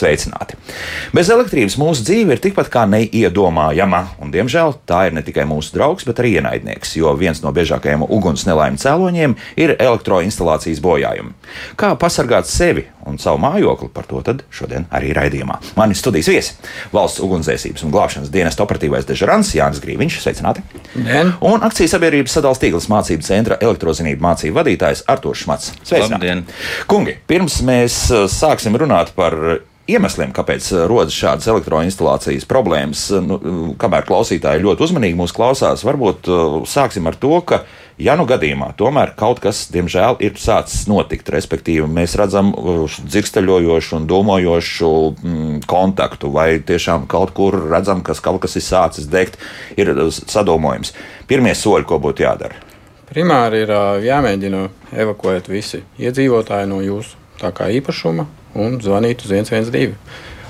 sveicināti! Bez elektrības mūsu dzīve ir tikpat kā neiedomājama, un, diemžēl, tā ir ne tikai mūsu draugs, bet arī ienaidnieks, jo viens no biežākajiem uguns nelaimju cēloņiem ir elektroinstalācijas bojājumi. Kā pasargāt sevi un savu mājokli, par to šodien arī raidījumā. Mani studijas viesi - valsts ugunsdzēsības un glābšanas dienesta operatīvais dežurants Jānis Grīviņš, sveicināti! Dien. Un akcijas sabiedrības sadalījuma tīkls mācību centra elektrozinību mācību vadītājs Artošs Mats. Sveicināti! Kungi, pirms mēs uh, sāksim runāt par iemesliem, kāpēc uh, rodas šādas elektroinstalācijas problēmas. Uh, nu, kamēr klausītāji ļoti uzmanīgi mūs klausās, varbūt sāksim ar to, ka, ja nu gadījumā tomēr kaut kas, diemžēl, ir sācis notikt, respektīvi mēs redzam dzirksteļojošu un domājošu mm, kontaktu, vai tiešām kaut kur redzam, ka kaut kas ir sācis degt, ir sadomojums. Pirmie soļi, ko būtu jādara? Primāri ir jāmēģina evakuēt visi iedzīvotāji no jūsu īpašuma un zvanīt uz 112.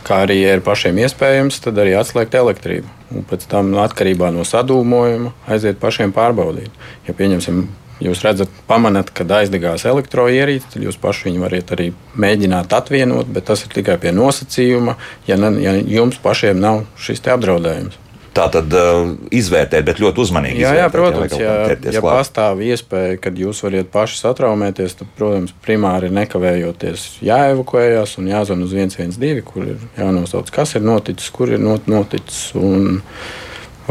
Kā arī, ja ir pašiem iespējams, tad arī atslēgt elektrību. Un pēc tam, atkarībā no sadūmojuma, aiziet pašiem pārbaudīt. Ja pieņemsim, jūs redzat, pamanāt, kad aizdegās elektroierīce, tad jūs paši viņu varat arī mēģināt atvienot, bet tas ir tikai pie nosacījuma, ja, ne, ja jums pašiem nav šis apdraudējums. Tā tad uh, izvērtēt, bet ļoti uzmanīgi. Jā, jā protams, ja, ja, ja pastāv iespēja, kad jūs varat paši satraumēties, tad, protams, primāri nekavējoties jāevakuējas un jāzvan uz 112, kur ir jānosauc, kas ir noticis, kur ir not, noticis. Un,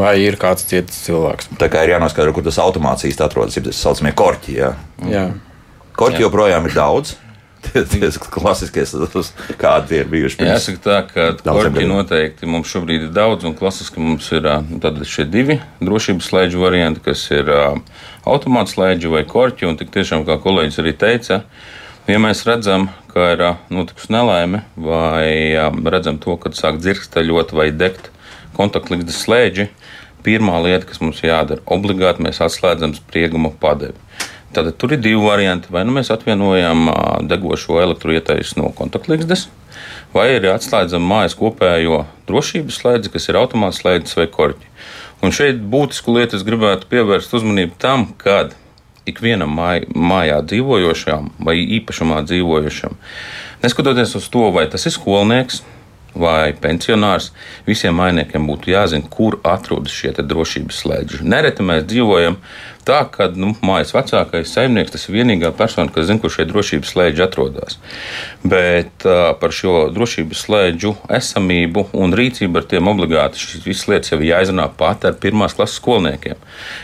Vai ir kāds cits cilvēks? Tā kā ir jānoskaidro, kur tas automācijas atrodas, ir tas saucamie korķi. Jā. Jā. Korķi joprojām ir daudz tie klasiskie, kādi ir bijuši. Pirms. Jāsaka tā, ka korķi noteikti mums šobrīd ir daudz, un klasiski mums ir šie divi drošības slēdžu varianti, kas ir automāts slēdži vai korķi, un tik tiešām, kā kolēģis arī teica, ja mēs redzam, ka ir notikusi nelaime, vai redzam to, kad sāk dzirksteļot vai degt kontaktligzdas slēdži, pirmā lieta, kas mums jādara, obligāti mēs atslēdzam sprieguma padevi. Tad tur ir divi varianti. Vai nu mēs atvienojam degošo elektroietaisu no kontaktlīgstes, vai arī atslēdzam mājas kopējo drošības slēdzi, kas ir automāts slēdzis vai korķi. Un šeit būtisku lietu es gribētu pievērst uzmanību tam, kad ikvienam māj, mājā dzīvojošam vai īpašumā dzīvojošam, neskatoties uz to, vai tas ir skolnieks, vai pensionārs, visiem mainiekiem būtu jāzina, kur atrodas šie drošības slēdži. Nereti mēs dzīvojam tā, ka nu, mājas vecākais saimnieks tas ir vienīgā persona, kas zina, kur šie drošības slēdži atrodas. Bet uh, par šo drošības slēdžu esamību un rīcību ar tiem obligāti šīs visas lietas jau ir jāizrunā pat ar pirmās klases skolniekiem.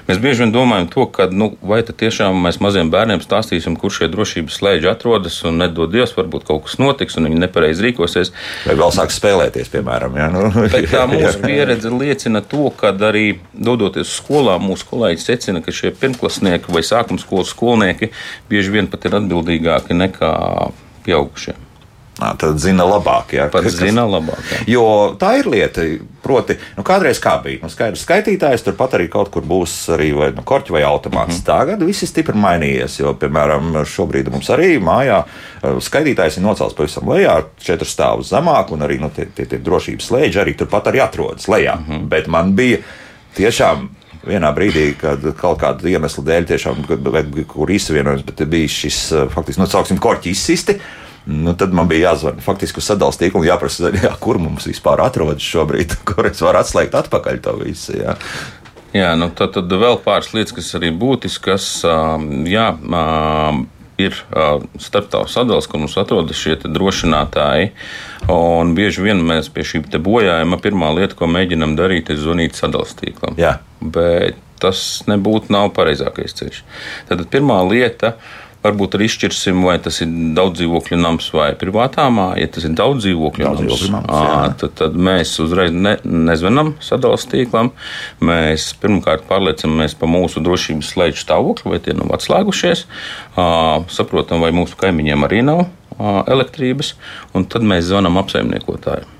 Mēs bieži vien domājam to, ka nu, vai tiešām mēs maziem bērniem stāstīsim, kur šie drošības slēdži atrodas un nedod Dievs, varbūt kaut kas notiks un viņi nepareizi rīkosies. Vai vēl sāks spēlēties, piemēram. Jā, nu. Bet tā mūsu pieredze liecina to, ka arī dodoties uz skolām, mūsu kolēģi secina, ka šie šie pirmklasnieki vai sākumskolas skolnieki bieži vien pat ir atbildīgāki nekā pieaugušie. Nā, tad zina labāk. Jā, Pats zina labāk. Jā. Jo tā ir lieta, proti, nu, kādreiz kā bija. Nu, skaidrs, skaitītājs turpat arī kaut kur būs arī vai nu, korķi vai automāts. Mm -hmm. Tagad viss ir stipri mainījies. Jo, piemēram, šobrīd mums arī mājā skaitītājs ir nocelts pavisam lejā, četrus stāvus zemāk, un arī nu, tie, tie, tie drošības slēdži arī turpat arī atrodas lejā. Mm -hmm. Bet man bija tiešām vienā brīdī, kad kaut kāda iemesla dēļ, tiešām, kur izsavienojums, bet bija šis faktiski, nu, sauksim, korķi izsisti. Nu, tad man bija jāzvan faktiski uz sadalījuma tīklu un jāprasa, jā, kur mums vispār atrodas šobrīd, kur es varu atslēgt atpakaļ to visu. Jā. Jā, nu tad, tad vēl pāris lietas, kas arī būtiskas. Jā, ir starptautisks sadalījums, kur mums atrodas šie drošinātāji. Un bieži vien mēs pie šī bojājuma pirmā lieta, ko mēģinām darīt, ir zvanīt sadalījuma tīklam. Jā. Bet tas nebūtu pareizākais ceļš. Tad pirmā lieta ir varbūt arī izšķirsim, vai tas ir daudz dzīvokļu nams vai privātā māja. Ja tas ir daudz dzīvokļu daudz nams, dzīvokļu nams à, tad, tad mēs uzreiz ne, nezvanām sadalījuma tīklam. Mēs pirmkārt pārliecinamies par mūsu drošības slēdzu stāvokli, vai tie nav atslēgušies. À, saprotam, vai mūsu kaimiņiem arī nav à, elektrības, un tad mēs zvanām apsaimniekotājiem.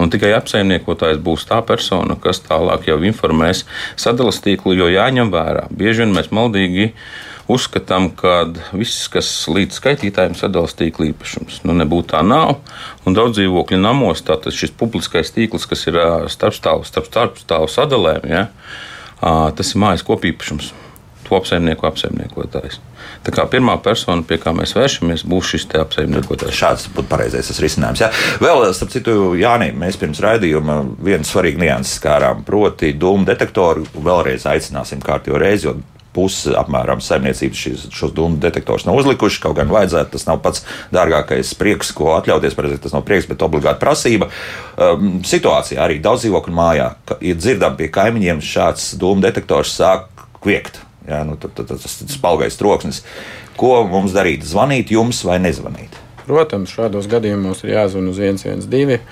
Un tikai apsaimniekotājs būs tā persona, kas tālāk jau informēs sadalījuma tīklu, jo jāņem vērā. Bieži vien mēs maldīgi uzskatām, ka viss, kas līdz skaitītājiem sadalās tīkla īpašums. Nu, nebūtu tā nav. Un daudz dzīvokļu namos tātad šis publiskais tīkls, kas ir starpstāvu starp starpstāvu sadalēm, ja, tas ir mājas kopīpašums. To kopsaimnieku apsaimniekotājs. Tā kā pirmā persona, pie kā mēs vēršamies, būs šis apsaimniekotājs. Šāds būtu pareizais risinājums. Jā. Vēl, starp citu, Jānis, mēs pirms raidījuma vienu svarīgu nianses skārām, proti, dūmu detektoru vēlreiz aicināsim kārtīgi reizi, jo pusi apmēram saimniecības šīs, šos dūmu detektorus nav uzlikuši. Kaut gan vajadzētu, tas nav pats dārgākais prieks, ko atļauties. Pareizi, tas nav prieks, bet obligāti prasība. Um, situācijā arī daudz dzīvokļu mājā, ir dzirdami pie kaimiņiem šāds dūmu detektors sāk kviekt. Jā, nu, tad, tad, tas ir spalgais troksnis. Ko mums darīt? Zvanīt jums vai nezvanīt? Protams, šādos gadījumos ir jāzvan uz 112,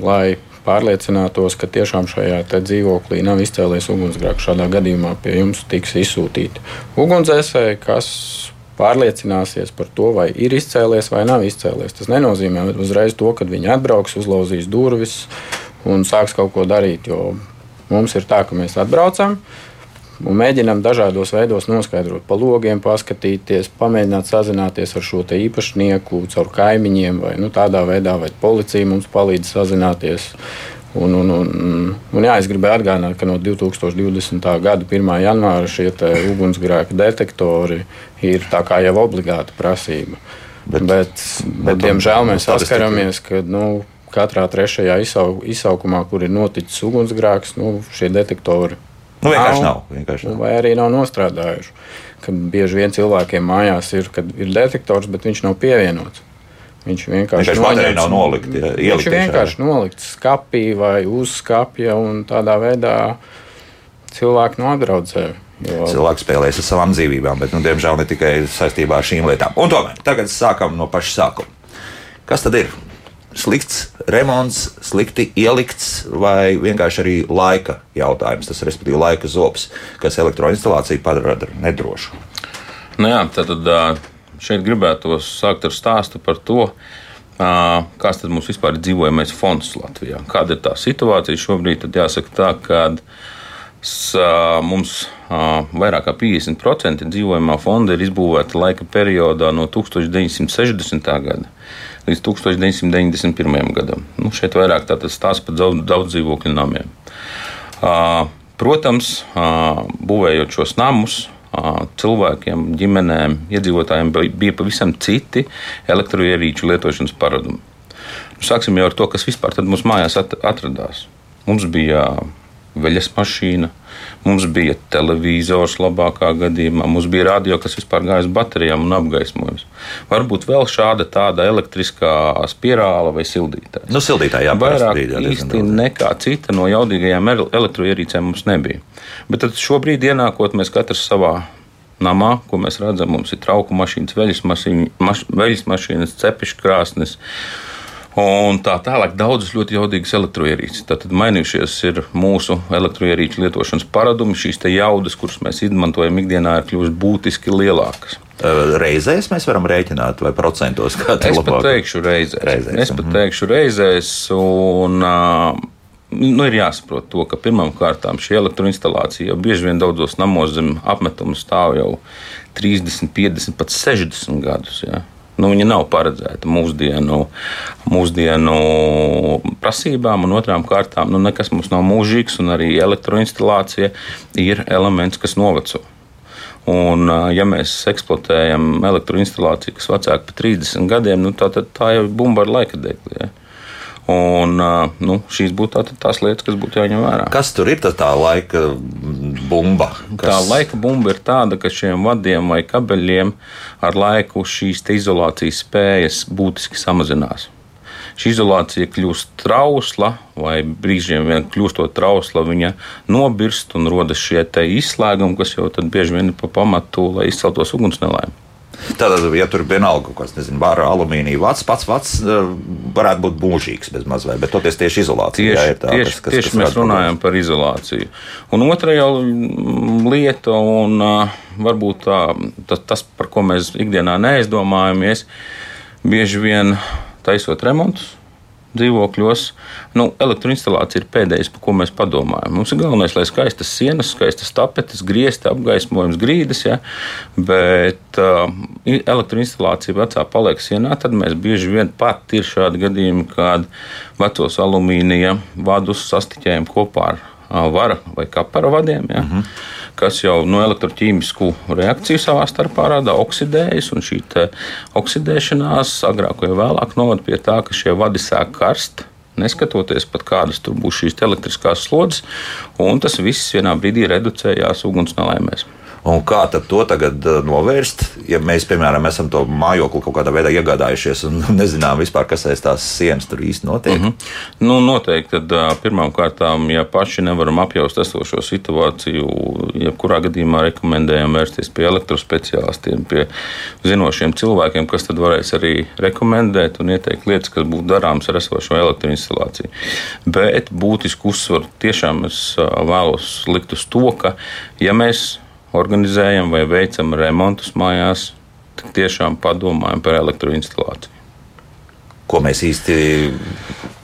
lai pārliecinātos, ka tiešām šajā dzīvoklī nav izcēlies ugunsgrēks. Šādā gadījumā pie jums tiks izsūtīti ugunsdzēsēji, kas pārliecināsies par to, vai ir izcēlies vai nav izcēlies. Tas nenozīmē uzreiz to, ka viņi atbrauks, uzlauzīs durvis un sāks kaut ko darīt. Jo mums ir tā, ka mēs atbraucam, un mēģinām dažādos veidos noskaidrot, pa logiem paskatīties, pamēģināt sazināties ar šo īpašnieku, caur kaimiņiem, vai nu, tādā veidā, vai policija mums palīdz sazināties. Un, un, un, un jā, es gribēju atgādināt, ka no 2020. gada 1. janvāra šie ugunsgrēka detektori ir jau obligāta prasība. Bet, bet, bet, bet diemžēl mēs saskaramies, ka nu, katrā trešajā izsaukumā, kur ir noticis ugunsgrēks, nu, šie detektori Nu, vienkārši nav. Vienkārši nav. Vai arī nav nostrādājuši. Kad bieži vien cilvēkiem mājās ir, ir detektors, bet viņš nav pievienots. Viņš vienkārši, vienkārši nav nolikt, ja, viņš vienkārši nolikts skapī vai uz skapja, un tādā veidā cilvēki nodraud sevi. Jo... Cilvēks spēlēs ar savām dzīvībām, bet, nu, diemžēl, ne tikai saistībā ar šīm lietām. Un tomēr tagad sākam no paša sākuma. Kas tad ir? Slikts remonts, slikti ielikts, vai vienkārši arī laika jautājums, tas ir laika zops, kas elektroinstalāciju padara nedrošu. Nu jā, tad šeit gribētu sākt ar stāstu par to, kāds tad mums vispār ir dzīvojamais fonds Latvijā. Kāda ir tā situācija šobrīd? Tad jāsaka tā, ka mums vairāk kā 50% dzīvojamā fonda ir izbūvēta laika periodā no 1960. gada līdz 1991. gadam. Nu, šeit vairāk tāds stāsts par daudz, daudz dzīvokļu namiem. Protams, būvējot šos namus, cilvēkiem, ģimenēm, iedzīvotājiem bija pavisam citi elektroierīču lietošanas paradumi. Nu, sāksim jau ar to, kas vispār mums mājās atradās. Mums bija veļas mašīna, mums bija televizors labākā gadījumā, mums bija radio, kas vispār gāja uz baterijām un apgaismojums. Varbūt vēl šāda tāda elektriskā spirāla vai sildītāja. Nu, sildītāja jā, vairāk brīdī, īsti nekā cita no jaudīgajām elektroierīcēm mums nebija. Bet tad šobrīd ienākot mēs katrs savā namā, ko mēs redzam, mums ir trauku mašīnas, veļas, mašīna, maš, veļas mašīnas, cepišu krāsnes Un tā tālāk daudzas ļoti jaudīgas elektroierīces. Tātad mainījušies ir mūsu elektroierīču lietošanas paradumi. Šīs jaudas, kuras mēs izmantojam ikdienā, ir kļuvušas būtiski lielākas. Reizēs mēs varam rēķināt, vai procentos kā tas ir. Es pat teikšu reizēs. reizēs. Es pat mhm. teikšu reizēs. Un, Nu, ir jāsaprot, to, ka pirmām kārtām šī elektroinstalācija jau bieži vien daudzos namos zem apmetuma stāv jau 30, 50, pat 60 gadus. Ja. Nu, viņa nav paredzēta mūsdienu, mūsdienu prasībām, un otrām kārtām nu, nekas mums nav mūžīgs, un arī elektroinstalācija ir elements, kas noveco. Un, ja mēs eksploatējam elektroinstalāciju, kas vecāka par 30 gadiem, nu, tā, tā jau ir bumba ar laika degli. Ja? Un, nu, šīs būtu tā, tās lietas, kas būtu jāņem vērā. Kas tur ir tā, tā laika bumba? Kas... Tā laika bumba ir tāda, ka šiem vadiem vai kabeļiem ar laiku šīs izolācijas spējas būtiski samazinās. Šī izolācija kļūst trausla, vai brīžiem vien kļūstot trausla, viņa nobirst un rodas šie izslēgumi, kas jau bieži vien ir pa pamatu, lai izceltos ugunsnelaimi. Tātad, ja tur vienalga kaut kāds, nezinu, vāra alumīnija vats, pats vats eh, varētu būt mūžīgs bez mazliet, bet toties tieši izolācija. Tieši, jā, tā, tieši, kas, kas, tieši kas mēs runājam par izolāciju. Un otra jau lieta, un uh, varbūt tā, tas, tas, par ko mēs ikdienā neaizdomājamies, bieži vien taisot remontus dzīvokļos. Nu, elektroinstalācija ir pēdējais, par ko mēs padomājam. Mums ir galvenais, lai skaistas sienas, skaistas tapetes, griezti, apgaismojums, grīdas, ja? bet uh, elektroinstalācija vecā paliek sienā, tad mēs bieži vien pat ir šādi gadījumi, kad vecos alumīnija vadus sastiķējam kopā ar uh, vara vai kapara vadiem. Ja? Uh -huh. Kas jau no elektroķīmisku reakciju savā starpā rada, oksidējas, un šī oksidēšanās agrāk vai vēlāk novada pie tā, ka šie vadi sāk karst. Neskatoties pat kādas tur būs šīs elektriskās slodzes, un tas viss vienā brīdī reducējās uguns nelaimēs. Un kā to tagad uh, novērst? Ja mēs, piemēram, esam to mājokli kaut kādā veidā iegādājušies un nezinām vispār, kas aiz tās sienas tur īsti notiek. Mm -hmm. nu, noteikti, tad pirmām kārtām, ja paši nevaram apjaust esošo situāciju, jebkurā gadījumā rekomendējam vērsties pie elektrospeciālistiem, pie zinošiem cilvēkiem, kas tad varēs arī rekomendēt un ieteikt lietas, kas būtu darāmas ar esošo elektroinstalāciju. Bet būtisku uzsvaru tiešām es vēlos likt uz to, ka ja mēs organizējam vai veicam remontus mājās, tad tiešām padomājam par elektroinstalāciju. Ko mēs īsti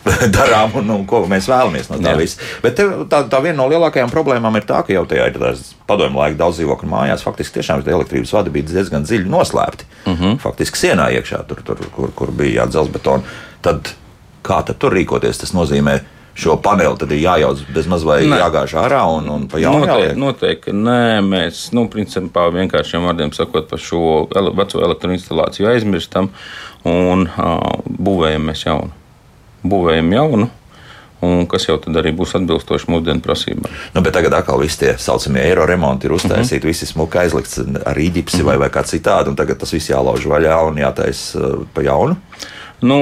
darām un, un ko mēs vēlamies no tā visa. Bet te, tā, tā viena no lielākajām problēmām ir tā, ka jau tajā ir tās padomju laika daudz dzīvokļu mājās. Faktiski tiešām tie elektrības vadi bija diezgan dziļi noslēpti. Uh mhm. -huh. Faktiski sienā iekšā, tur, tur kur, kur bija jādzelz betonu. Tad kā tad tur rīkoties? Tas nozīmē, ka šo paneli tad ir jājauc bezmaz vai nē. jāgāž ārā un, un pa jaunu noteikti, noteikti, nē, mēs, nu, principā vienkāršiem vārdiem sakot par šo ele, veco elektroinstalāciju aizmirstam un uh, būvējam mēs jaunu. Būvējam jaunu, un kas jau tad arī būs atbilstoši mūsdienu prasībām. Nu, bet tagad atkal viss tie saucamie eiro remonti ir uztaisīti, uh -huh. visi smuki aizlikts ar īģipsi uh -huh. vai, vai kā citādi, un tagad tas viss jālauž vaļā un jātaisa uh, pa jaunu. Nu,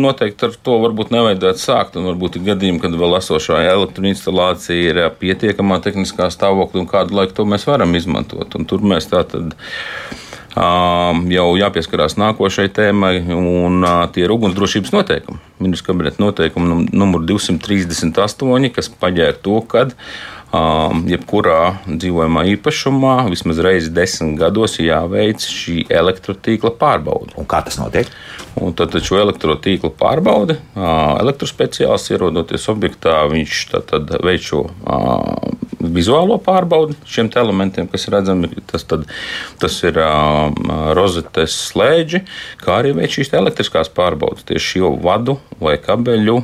noteikti ar to varbūt nevajadzētu sākt. Un varbūt ir gadījumi, kad vēl esošā elektroinstalācija ir pietiekamā tehniskā stāvoklī un kādu laiku to mēs varam izmantot. Un tur mēs tā tad. Jau jāpieskarās nākošai tēmai, un tie ir ugunsdrošības noteikumi. Ministrs kabineta noteikumi numur 238, kas paģēra to, ka um, jebkurā dzīvojamā īpašumā vismaz reizi desmit gados jāveic šī elektrotīkla pārbaude. Un kā tas notiek? Un tad šo elektrotīklu pārbaude, elektrospeciālists ierodoties objektā, viņš tad veic šo vizuālo pārbaudi šiem elementiem, kas redzami. Tas, tad, tas ir rozetes slēdži, kā arī veic šīs elektriskās pārbaudes, tieši šo vadu vai kabeļu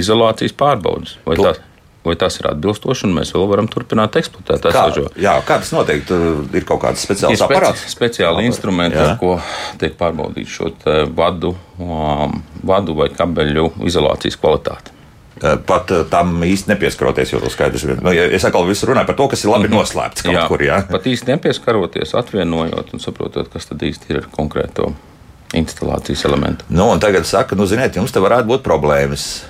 izolācijas pārbaudes. Vai tas vai tas ir atbilstoši, un mēs vēl varam turpināt eksploatēt esošo. Jā, kā tas notiek? Tur ir kaut kāds speciāls ir aparāts. Speciāli instrumenti, jā. ar ko tiek pārbaudīt šo vadu, um, vadu vai kabeļu izolācijas kvalitāti. Pat tam īsti nepieskaroties, jo skaidrs ir. Nu, es atkal visu runāju par to, kas ir labi -hmm. noslēpts kaut jā, kur. Jā. Pat īsti nepieskaroties, atvienojot un saprotot, kas tad īsti ir konkrēto instalācijas elementu. Nu, tagad saka, nu, ziniet, jums te varētu būt problēmas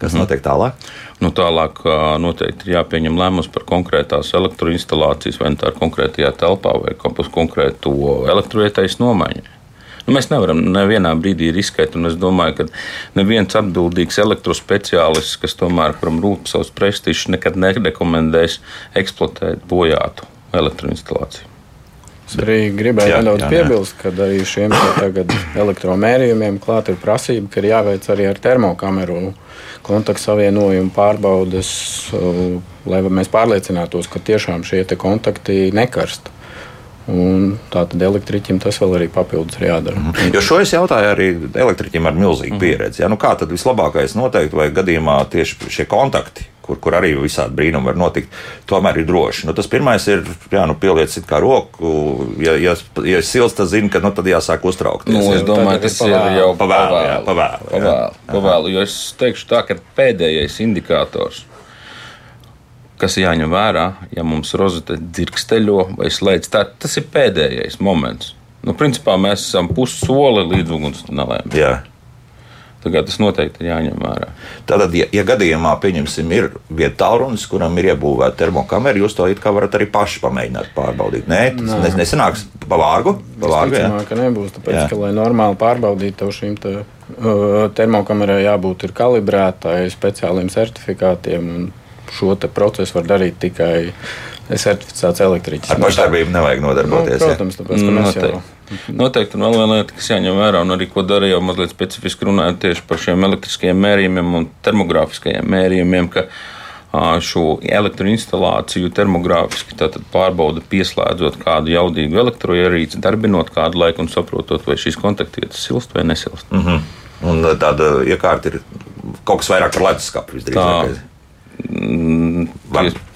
Kas mm. notiek tālāk? Nu, tālāk noteikti ir jāpieņem lēmums par konkrētās elektroinstalācijas, vai nu tā ir konkrētajā telpā, vai uz konkrētu elektrovietējas nomaiņu. Nu, mēs nevaram nevienā brīdī riskēt, un es domāju, ka neviens atbildīgs elektrospeciālists, kas tomēr kuram rūp savs prestižs, nekad nerekomendēs eksploatēt bojātu elektroinstalāciju. Es arī gribēju jā, nedaudz jā, piebilst, ka arī šiem elektromērījumiem klāt ir prasība, ka ir jāveic arī ar termokameru kontaktsavienojumu pārbaudes, uh, lai mēs pārliecinātos, ka tiešām šie kontakti nekarst. Un tā tad elektriķim tas vēl arī papildus ir jādara. Mm -hmm. Jo šo es jautāju arī elektriķim ar milzīgu -hmm. pieredzi. Ja? Nu, kā tad vislabākais noteikti vai gadījumā tieši šie kontakti kur, kur arī visādi brīnumi var notikt, tomēr ir droši. Nu, tas pirmais ir, jā, nu, pieliec it kā roku, ja, ja, ja silts, tad zini, ka nu, tad jāsāk uztraukties. Nu, es domāju, tas ir jau pavēlu. Jā, pavēlu, pavēlu, pavēlu, jo es teikšu tā, ka pēdējais indikators kas jāņem vērā, ja mums rozete dzirksteļo vai slēdz. Tā, tas ir pēdējais moments. Nu, principā mēs esam pussoli līdz uguns nelēmēm. Tas noteikti ir jāņem vērā. Tātad, ja, ja gadījumā, pieņemsim, ir vieta tālrunis, kuram ir iebūvēta termokamera, jūs to it kā varat arī paši pamēģināt pārbaudīt. Nē, tas Nē. nesanāks pa vārgu. Pa vārgu jā. ka nebūs, tāpēc, jā. ka, lai normāli pārbaudītu šīm te, uh, termokamerai, jābūt kalibrētai speciāliem certifikātiem. Šo procesu var darīt tikai certificēts elektriķis. Ar pašdarbību nevajag nodarboties. Nu, protams, tāpēc, ka mēs jau Noteikti, un vēl viena lieta, kas jāņem vērā, un arī ko dara jau mazliet specifiski runājot tieši par šiem elektriskajiem mērījumiem un termogrāfiskajiem mērījumiem, ka šo elektroinstalāciju termogrāfiski pārbauda pieslēdzot kādu jaudīgu elektroierīci, darbinot kādu laiku un saprotot, vai šīs kontaktvietas silst vai nesilst. Mm -hmm. Un tāda iekārta ir kaut kas vairāk par leduskapu visdrīzāk. Mm,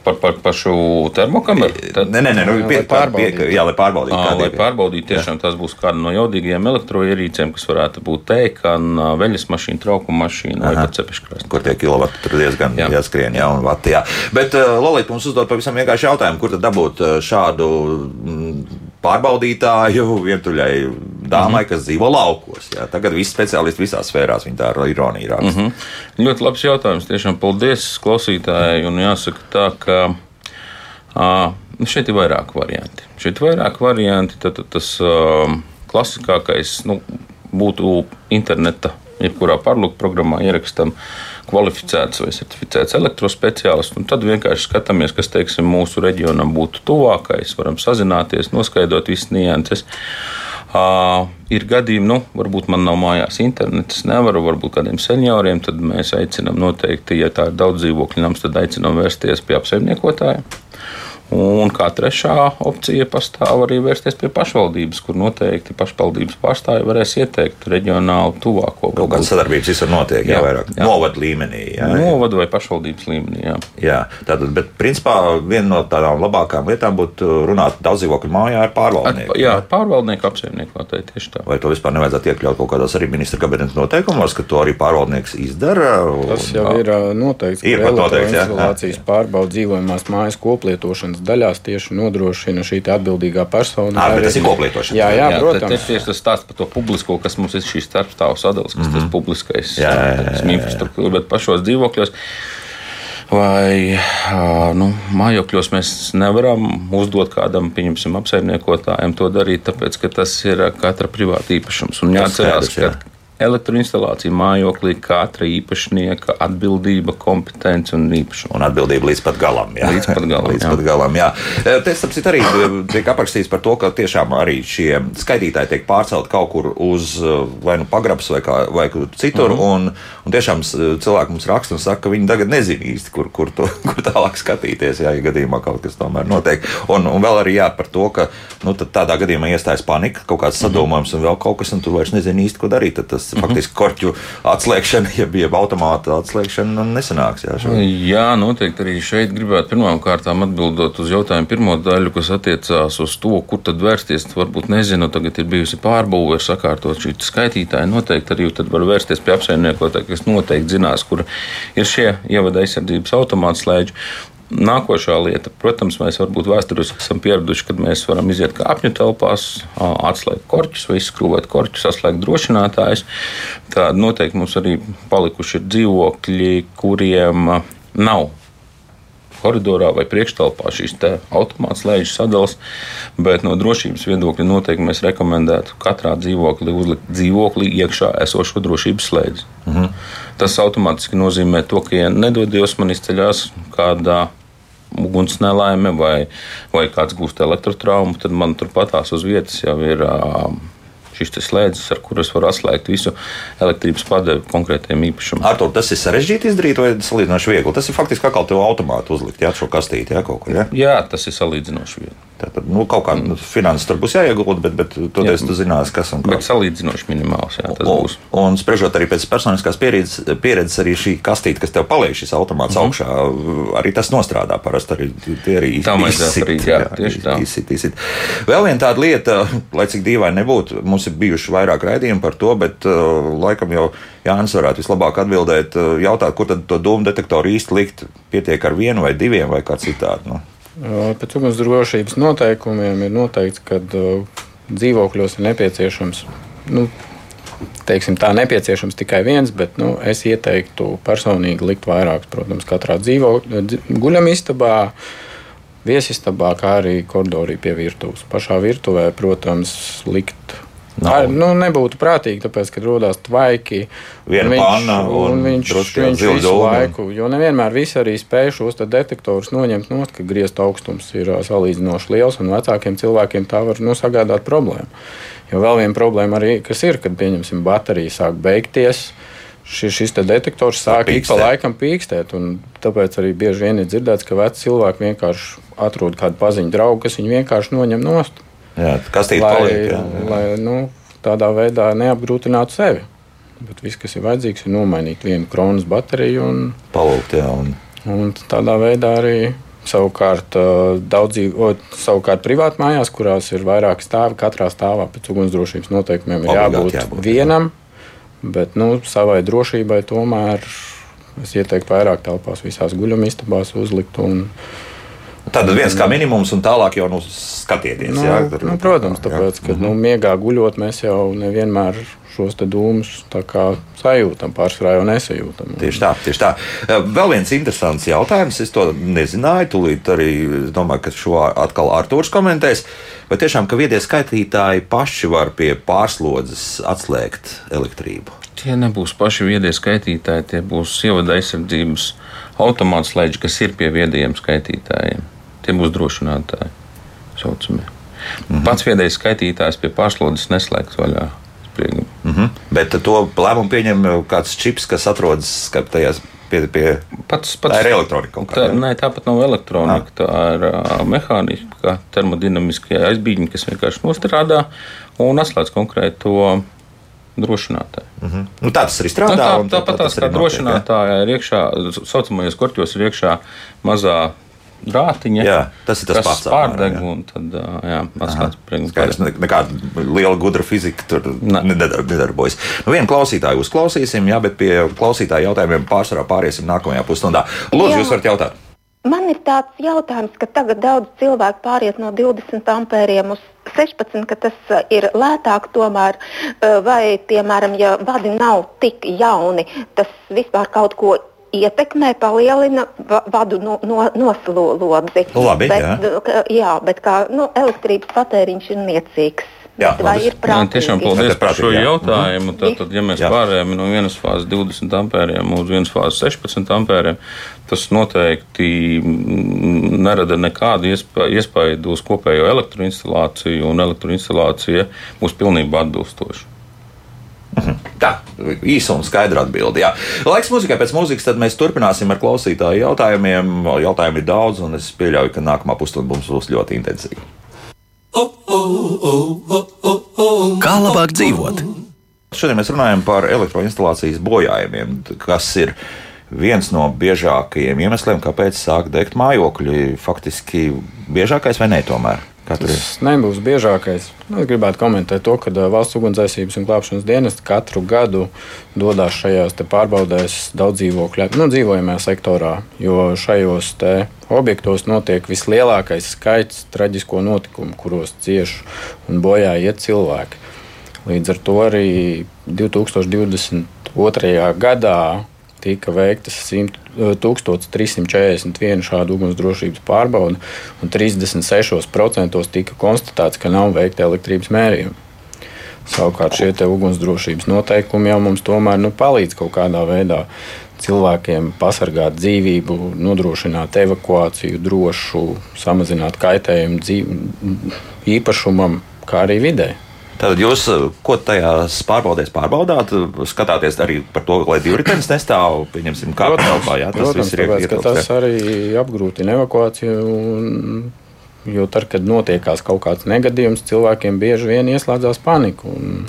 Par, par pašu termokameru? Tad, nē, nē, nē nu, pie, pārbaudīt. Pie, jā, lai pārbaudītu. À, lai pārbaudītu, tiešām jā. tas būs kāda no jaudīgajiem elektroierīcēm, kas varētu būt tēkana, veļas mašīna, traukuma mašīna Aha. vai pat cepeškrāsni. Kur tie kilovati tur diezgan jā. jāskrien, jā, un vati, jā. Bet uh, Lolita mums uzdod pavisam vienkārši jautājumu, kur tad dabūt šādu mm, pārbaudītāju vientuļai dāmai, mm -hmm. kas dzīvo laukos. Jā. Tagad visi speciālisti visās sfērās viņa tā ar ironiju raksta. Mm -hmm. Ļoti labs jautājums. Tiešām paldies klausītājai. Un jāsaka tā, ka uh, šeit ir vairāk varianti. Šeit ir vairāk varianti. Tad, tad tas uh, klasiskākais nu, būtu interneta jebkurā pārlūku programmā ierakstam kvalificēts vai certificēts elektrospeciālists. Tad vienkārši skatāmies, kas teiksim, mūsu reģionam būtu tuvākais, varam sazināties, noskaidrot visas nianses. Uh, ir gadījumi, nu, varbūt man nav mājās internets, nevaru, varbūt kādiem senioriem, tad mēs aicinām noteikti, ja tā ir daudz dzīvokļu nams, tad aicinām vērsties pie apsaimniekotājiem. Un kā trešā opcija pastāv arī vērsties pie pašvaldības, kur noteikti pašvaldības pārstāvji varēs ieteikt reģionālu tuvāko. Kaut kāda sadarbības visur notiek, jā, jā vairāk jā. novada līmenī. Jā, novada vai pašvaldības līmenī. Jā, jā tātad, bet principā viena no tādām labākām lietām būtu runāt daudz dzīvokļu mājā ar pārvaldnieku. Ar, jā, pārvaldnieku apsaimniekotāji tieši tā. Vai to vispār nevajadzētu iekļaut kaut kādos arī ministra kabineta noteikumos, ka to arī pārvaldnieks izdara? Tas jau un, ir noteikts, ka elektroinstalācijas pārbauda dzīvojamās mājas koplietošana lietošanas daļās tieši nodrošina šī atbildīgā persona. Jā, tas ir koplietošana. Jā, jā, jā protams. Tas ir tas stāsts par to publisko, kas mums ir šīs starpstāvu sadalas, kas mm -hmm. tas mhm. publiskais jā, jā, jā, jā. infrastruktūra, bet pašos dzīvokļos. Vai nu, mājokļos mēs nevaram uzdot kādam, pieņemsim, apsaimniekotājam to darīt, tāpēc ka tas ir katra privāta īpašums. Un jāatcerās, ka elektroinstalācija mājoklī, katra īpašnieka atbildība, kompetence un īpašuma. Un atbildība līdz pat galam. Jā. Līdz pat galam. līdz jā. Pat galam jā. Te sapcīt, arī tiek aprakstīts par to, ka tiešām arī šie skaitītāji tiek pārcelt kaut kur uz vai nu pagrabs vai, kā, vai citur. Mm -hmm. un, un tiešām cilvēki mums raksta un saka, ka viņi tagad nezina īsti, kur, kur, to, kur tālāk skatīties, jā, ja gadījumā kaut kas tomēr notiek. Un, un vēl arī jā, par to, ka nu, tādā gadījumā iestājas panika, kaut kāds mhm. sadomājums mm -hmm. un vēl kaut kas, un tu vairs nezini īsti, ko darīt. Tad tas mm -hmm. faktiski korķu atslēgšana, jeb, jeb automāta atslēgšana nesanāks. Jā, šo. jā, noteikti arī šeit gribētu pirmām kārtām atbildot uz jautājumu pirmo daļu, kas attiecās uz to, kur tad vērsties. Varbūt nezinu, tagad ir bijusi pārbūve, sakārtot šī skaitītāja. Noteikti arī tad var vērsties pie apsaimniekotāja, kas noteikti zinās, kur ir šie ievada aizsardzības automāts slēdži. Nākošā lieta, protams, mēs varbūt vēsturiski esam pieraduši, kad mēs varam iziet kāpņu telpās, atslēgt korķus vai izskrūvēt korķus, atslēgt drošinātājus. Tādi noteikti mums arī palikuši ir dzīvokļi, kuriem nav koridorā vai priekštelpā šīs automāts lēģu sadalas, bet no drošības viedokļa noteikti mēs rekomendētu katrā dzīvoklī uzlikt dzīvoklī iekšā esošo drošības slēdzi. Mhm. Tas automātiski nozīmē to, ka, ja nedodies man izceļās kādā uguns nelaime vai, vai kāds gūst elektrotraumu, tad man turpatās uz vietas jau ir šis slēdzis, ar kuras var atslēgt visu elektrības padevi konkrētiem īpašumam. Ar to tas ir sarežģīti izdarīt, vai salīdzinoši viegli? Tas ir faktiski kā tev automātu uzlikt, jā, šo kastīti, jā, kaut kur. Jā, jā tas ir salīdzinoši viegli. Tātad, nu, kaut kāda nu, finanses tur būs jāiegulda, bet, bet toties jā, tu zinās, kas un kā. Bet salīdzinoši minimāls, jā, tas un, būs. Un spriežot arī pēc personiskās pieredzes, pieredzes arī šī kastīte, kas tev paliek šis automāts mm -hmm. augšā, arī tas nostrādā parasti. Arī, tie arī tā izsit, arī, jā, jā, tieši tā. Izsit, izsit. Vēl viena tāda lieta, lai cik dīvaini nebūtu, mums ir bijuši vairāk raidījumi par to, bet uh, laikam jau Jānis varētu vislabāk atbildēt, uh, jautāt, kur tad to dūmu detektoru īsti likt. Pietiek ar vienu vai diviem vai kā citādi. Nu. Pēc ugunsdrošības noteikumiem ir noteikts, ka dzīvokļos ir nepieciešams. Nu, Teiksim, tā nepieciešams tikai viens, bet nu, es ieteiktu personīgi likt vairākus. Protams, katrā dzīvo, guļamistabā, viesistabā, kā arī koridorī pie virtuves. Pašā virtuvē, protams, likt Nav. Nu, nebūtu prātīgi, tāpēc, ka radās tvaiki. Viena viņš, panna un, un viņš, viņš visu doma. laiku, jo nevienmēr visi arī spēj šos detektorus noņemt no, ka griezt augstums ir salīdzinoši liels, un vecākiem cilvēkiem tā var nu, sagādāt problēmu. Jo vēl viena problēma arī, kas ir, kad, pieņemsim, baterija sāk beigties, šis, šis detektors sāk ik pa laikam pīkstēt, un tāpēc arī bieži vien ir dzirdēts, ka veci cilvēki vienkārši atrod kādu paziņu draugu, kas viņu vienkārši noņem nost. Jā, kastīt lai, paliek, jā, jā. lai nu, tādā veidā neapgrūtinātu sevi. Bet viss, kas ir vajadzīgs, ir nomainīt vienu kronas bateriju un palūkt. Jā, un... un tādā veidā arī Savukārt, daudz, savukārt privāti mājās, kurās ir vairāki stāvi, katrā stāvā pēc ugunsdrošības noteikumiem ir jābūt, jābūt vienam. Jā. Bet nu, savai drošībai tomēr es ieteiktu vairāk telpās, visās guļamistabās uzlikt. Un, Tad viens kā minimums, un tālāk jau nu, skatieties. Nu, jā, tur, nu, protams, tāpēc, ka nu, miegā guļot, mēs jau nevienmēr šos dūmus sajūtam, pārsvarā jau nesajūtam. Tieši tā, tieši tā. Vēl viens interesants jautājums. Es to nezināju. Tūlīt arī domāju, ka šo atkal Arthurs komentēs. Vai tiešām, ka viedie skaitītāji paši var pie pārslodzes atslēgt elektrību? Tie nebūs paši viedie skaitītāji, tie būs ievada aizsardzības automātslēdži, kas ir pie viedajiem skaitītājiem. Tie būs drošinātāji. Saucamie. Mm -hmm. Pats viedais skaitītājs pie pārslodzes neslēgts vaļā. Mm -hmm. Bet to lēmumu pieņem kāds čips, kas atrodas tajās pie, pie pats, pats, tā ir elektronika. Tā, nē, tāpat nav elektronika. Ah. Tā ir uh, mehāniska, termodinamiskie aizbīņi, kas vienkārši nostrādā un atslēdz konkrēto drošinātāju. Mm -hmm. nu, tā tas arī strādā. Nu, tā, tāpat tā, tā, tā kā drošinātājā ir iekšā, saucamajos korķos ir iekšā mazā rātiņa. Jā, tas ir tas pats. Pārdeg, un tad, jā, atslēdz priekšā. Nekāda liela gudra fizika tur ne. nedarbojas. Nu, vienu klausītāju uzklausīsim, jā, bet pie klausītāju jautājumiem pārsvarā pāriesim nākamajā pusstundā. Lūdzu, jā. jūs varat jautāt. Man ir tāds jautājums, ka tagad daudz cilvēku pāriet no 20 ampēriem uz 16, ka tas ir lētāk tomēr, vai, piemēram, ja vadi nav tik jauni, tas vispār kaut ko ietekmē, palielina vadu no, no, noslodzi. Labi, bet, jā. jā, bet kā nu, elektrības patēriņš ir niecīgs. Jā, vai ir prātīgi? Tiešām paldies par šo jautājumu. Mhm. Tad, tad, ja mēs jā. pārējām no vienas fāzes 20 ampēriem uz vienas fāzes 16 ampēriem, tas noteikti nerada nekādu iespēju uz kopējo elektroinstalāciju, un elektroinstalācija būs pilnībā atbilstoša. Tā īsa un skaidra atbilde. Jā. Laiks muzikai pēc mūzikas, tad mēs turpināsim ar klausītāju jautājumiem. Jautājumu ir daudz, un es pieļauju, ka nākamā pusstunda mums būs ļoti intensīva. Kā labāk dzīvot? Šodien mēs runājam par elektroinstalācijas bojājumiem, kas ir viens no biežākajiem iemesliem, kāpēc sāk degt mājokļi. Faktiski biežākais vai ne tomēr? Tas nebūs biežākais. Nu, es gribētu komentēt to, ka valsts ugunsdzēsības un glābšanas dienas katru gadu dodas šajās pārbaudēs daudz dzīvokļu, nu, dzīvojamajā sektorā, jo šajos objektos notiek vislielākais skaits traģisko notikumu, kuros cieši un bojā iet cilvēki. Līdz ar to arī 2022. gadā tika veiktas 1341 šādu ugunsdrošības pārbaudu, un 36% tika konstatēts, ka nav veikta elektrības mērījuma. Savukārt šie ugunsdrošības noteikumi jau mums tomēr nu, palīdz kaut kādā veidā cilvēkiem pasargāt dzīvību, nodrošināt evakuāciju drošu, samazināt kaitējumu dzīv... īpašumam, kā arī videi. Tad jūs, eh, ko tajās pārbaudēs pārbaudāt, skatāties arī par to, lai divritenis nestāv, pieņemsim, kā telpā. Jā, tas protams, ir tāpēc, ietilps, tas jā. arī apgrūtina evakuāciju. Un, jo tad, kad notiekās kaut kāds negadījums, cilvēkiem bieži vien ieslēdzās panika. Un,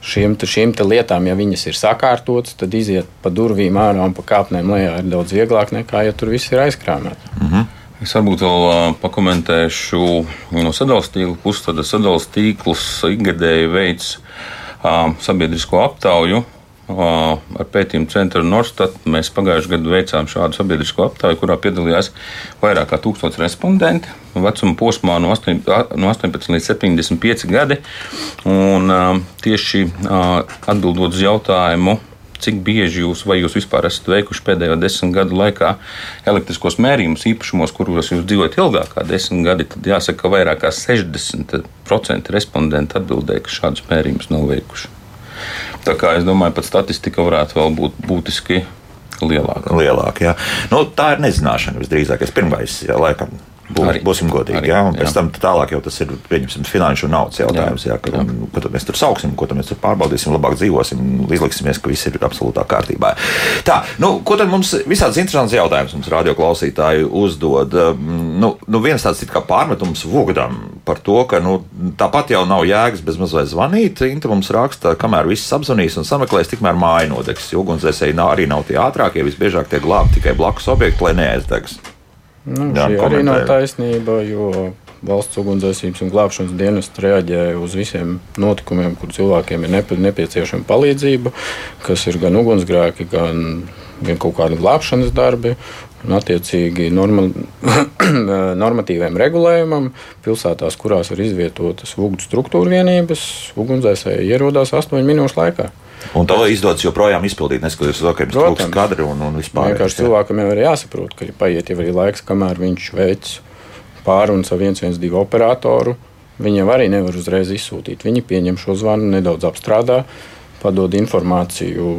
Šīm, šīm lietām, ja viņas ir sakārtotas, tad iziet pa durvīm ārā un pa kāpnēm lejā ir daudz vieglāk nekā, ja tur viss ir aizkrāmēts. Mm -hmm. Es varbūt vēl pakomentēšu no sadalījuma tīkla puses. Tad sadalījuma tīkls ikgadēji veids sabiedrisko aptauju. Ar pētījumu centru Norstat mēs pagājušajā gadā veicām šādu sabiedrisko aptauju, kurā piedalījās vairāk kā tūkstoš respondenti vecuma posmā no 18, no 18 līdz 75 gadi. Un, tieši atbildot uz jautājumu, cik bieži jūs vai jūs vispār esat veikuši pēdējo desmit gadu laikā elektriskos mērījumus īpašumos, kuros jūs dzīvojat ilgāk kā desmit gadi, tad jāsaka, ka vairāk kā 60% respondentu atbildēja, ka šādus mērījumus nav veikuši. Tā kā es domāju, pat statistika varētu vēl būt būtiski lielāka. Lielāk, jā. nu, tā ir nezināšana visdrīzāk. Pirmais, jā, laikam, Būs, arī, būsim godīgi. Arī, jā, un pēc jā. tam tālāk jau tas ir finanšu un naudas jautājums. Jā, ka, jā. Un, ko mēs tur sauksim, ko tad mēs tur pārbaudīsim, labāk dzīvosim, izliksimies, ka viss ir absolūtā kārtībā. Tā, nu, ko tad mums visādas interesantas jautājumas mums radioklausītāji uzdod? Nu, nu viens tāds kā pārmetums Vogdam par to, ka nu, tāpat jau nav jēgas bez mazliet zvanīt. Inta mums raksta, kamēr viss apzvanīs un sameklēs, tikmēr māja nodegs. Ugunsdzēsēji arī nav tie ātrākie, visbiežāk tiek glābti tikai blakus objekti, lai neaizdegs. Nu, šī arī nav taisnība, jo valsts ugunsdzēsības un glābšanas dienests reaģē uz visiem notikumiem, kur cilvēkiem ir nepie, nepieciešama palīdzība, kas ir gan ugunsgrēki, gan, gan kaut kādi glābšanas darbi. Un, attiecīgi, norma, normatīviem regulējumam, pilsētās, kurās ir izvietotas uguns struktūra vienības, ugunsdzēsēji ierodās 8 minūšu laikā. Un to izdodas joprojām izpildīt, neskatoties uz to, ka ir trūkst kadri un, un vispār. Vienkārši cilvēkam jau ir jāsaprot, ka paiet jau arī laiks, kamēr viņš veic pārunas ar 112 operatoru. Viņam arī nevar uzreiz izsūtīt. Viņi pieņem šo zvanu, nedaudz apstrādā, padod informāciju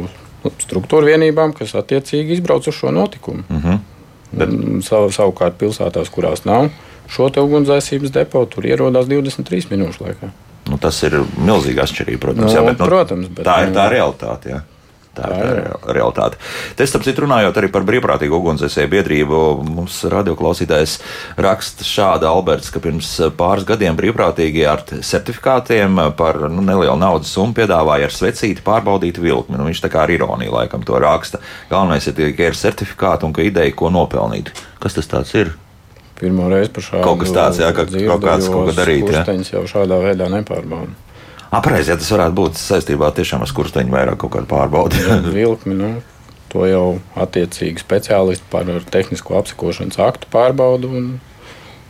struktūra vienībām, kas attiecīgi izbrauc uz šo notikumu. Uh mhm. -huh. Bet... Sav, savukārt pilsētās, kurās nav šo ugunsdzēsības depo, tur ierodās 23 minūšu laikā. Nu, tas ir milzīgi atšķirīgi, protams. Nu, jā, bet, nu, protams bet, tā ir tā realitāte. Jā. Tā ir tā realitāte. Te, starp citu, runājot arī par brīvprātīgu ugunsdzēsēju biedrību, mums radioklausītājs raksta šādi Alberts, ka pirms pāris gadiem brīvprātīgi ar certifikātiem par nu, nelielu naudas summu piedāvāja ar svecīti pārbaudīt vilkmi. Nu, viņš tā kā ar ironiju laikam to raksta. Galvenais ir, ka ir certifikāti un ka ideja, ko nopelnīt. Kas tas tāds ir? Pirmo reizi par šādu kaut kas tāds, jā, ka dzirdu, kaut kāds kaut ko darīt. Jā, jau šādā veidā nepārbauda. Apreiz, ja tas varētu būt saistībā tiešām ar skursteņu vairāk kaut kādu pārbaudi. Vilkmi, nu, to jau attiecīgi speciālisti par tehnisko apsekošanas aktu pārbaudu un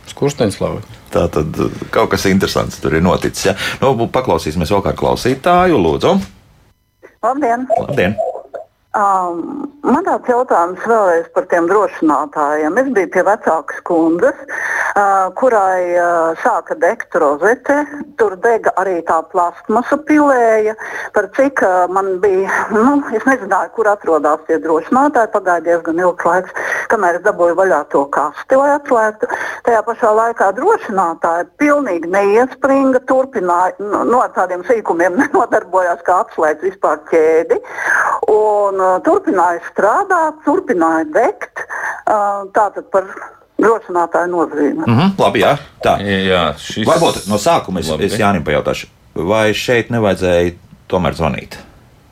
skursteņu slavu. Tā tad kaut kas interesants tur ir noticis. Ja? Nu, paklausīsimies vēl kā klausītāju, lūdzu. Labdien! Labdien. Um, man tāds jautājums vēlreiz par tiem drošinātājiem. Es biju pie vecākas kundzes, uh, kurai uh, sāka degt rozete. Tur dega arī tā plastmasa pilēja. Par cik uh, man bija, nu, es nezināju, kur atrodas tie drošinātāji. Pagāja diezgan ilgs laiks, kamēr es dabūju vaļā to kasti, lai atslēgtu. Tajā pašā laikā drošinātāji pilnīgi neiespringa, turpināja, nu, no tādiem sīkumiem nenodarbojās, kā apslēgt vispār ķēdi. Un, uh, turpināja strādāt, turpināja degt. Uh, tātad par drošinātāju nozīmi. Mm -hmm, labi, jā, tā. Jā, šis... Varbūt no sākuma es, labi. es Jānim pajautāšu, vai šeit nevajadzēja tomēr zvanīt?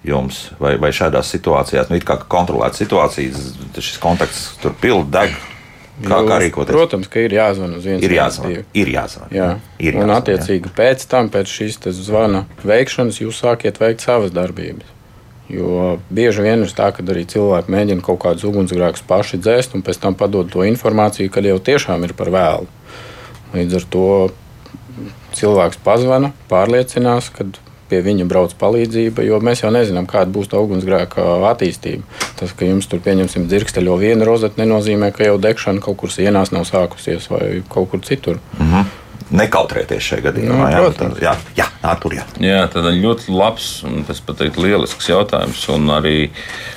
Jums, vai, vai šādās situācijās, nu, kā kontrolēta situācijas, šis kontakts tur pildi deg, Kā, kā rīkoties? Protams, ka ir jāzvan uz ir jāzvan. Ir jāzvan. Jā. Ir jāzvan, un, attiecīgi, jā. pēc tam, pēc šīs zvana veikšanas, jūs sākiet veikt savas darbības. Jo bieži vien ir tā, ka arī cilvēki mēģina kaut kādus ugunsgrēkus paši dzēst, un pēc tam padod to informāciju, kad jau tiešām ir par vēlu. Līdz ar to cilvēks pazvana, pārliecinās, ka pie viņa brauc palīdzība, jo mēs jau nezinām, kāda būs tā ugunsgrēka attīstība. Tas, ka jums tur pieņemsim dzirksteļo vienu rozeti, nenozīmē, ka jau degšana kaut kur sienās nav sākusies vai kaut kur citur. -hmm nekautrēties šajā gadījumā. Nu, jā, tā, jā, jā, Artur, jā. jā, tad ļoti labs un tas pat ir lielisks jautājums. Un arī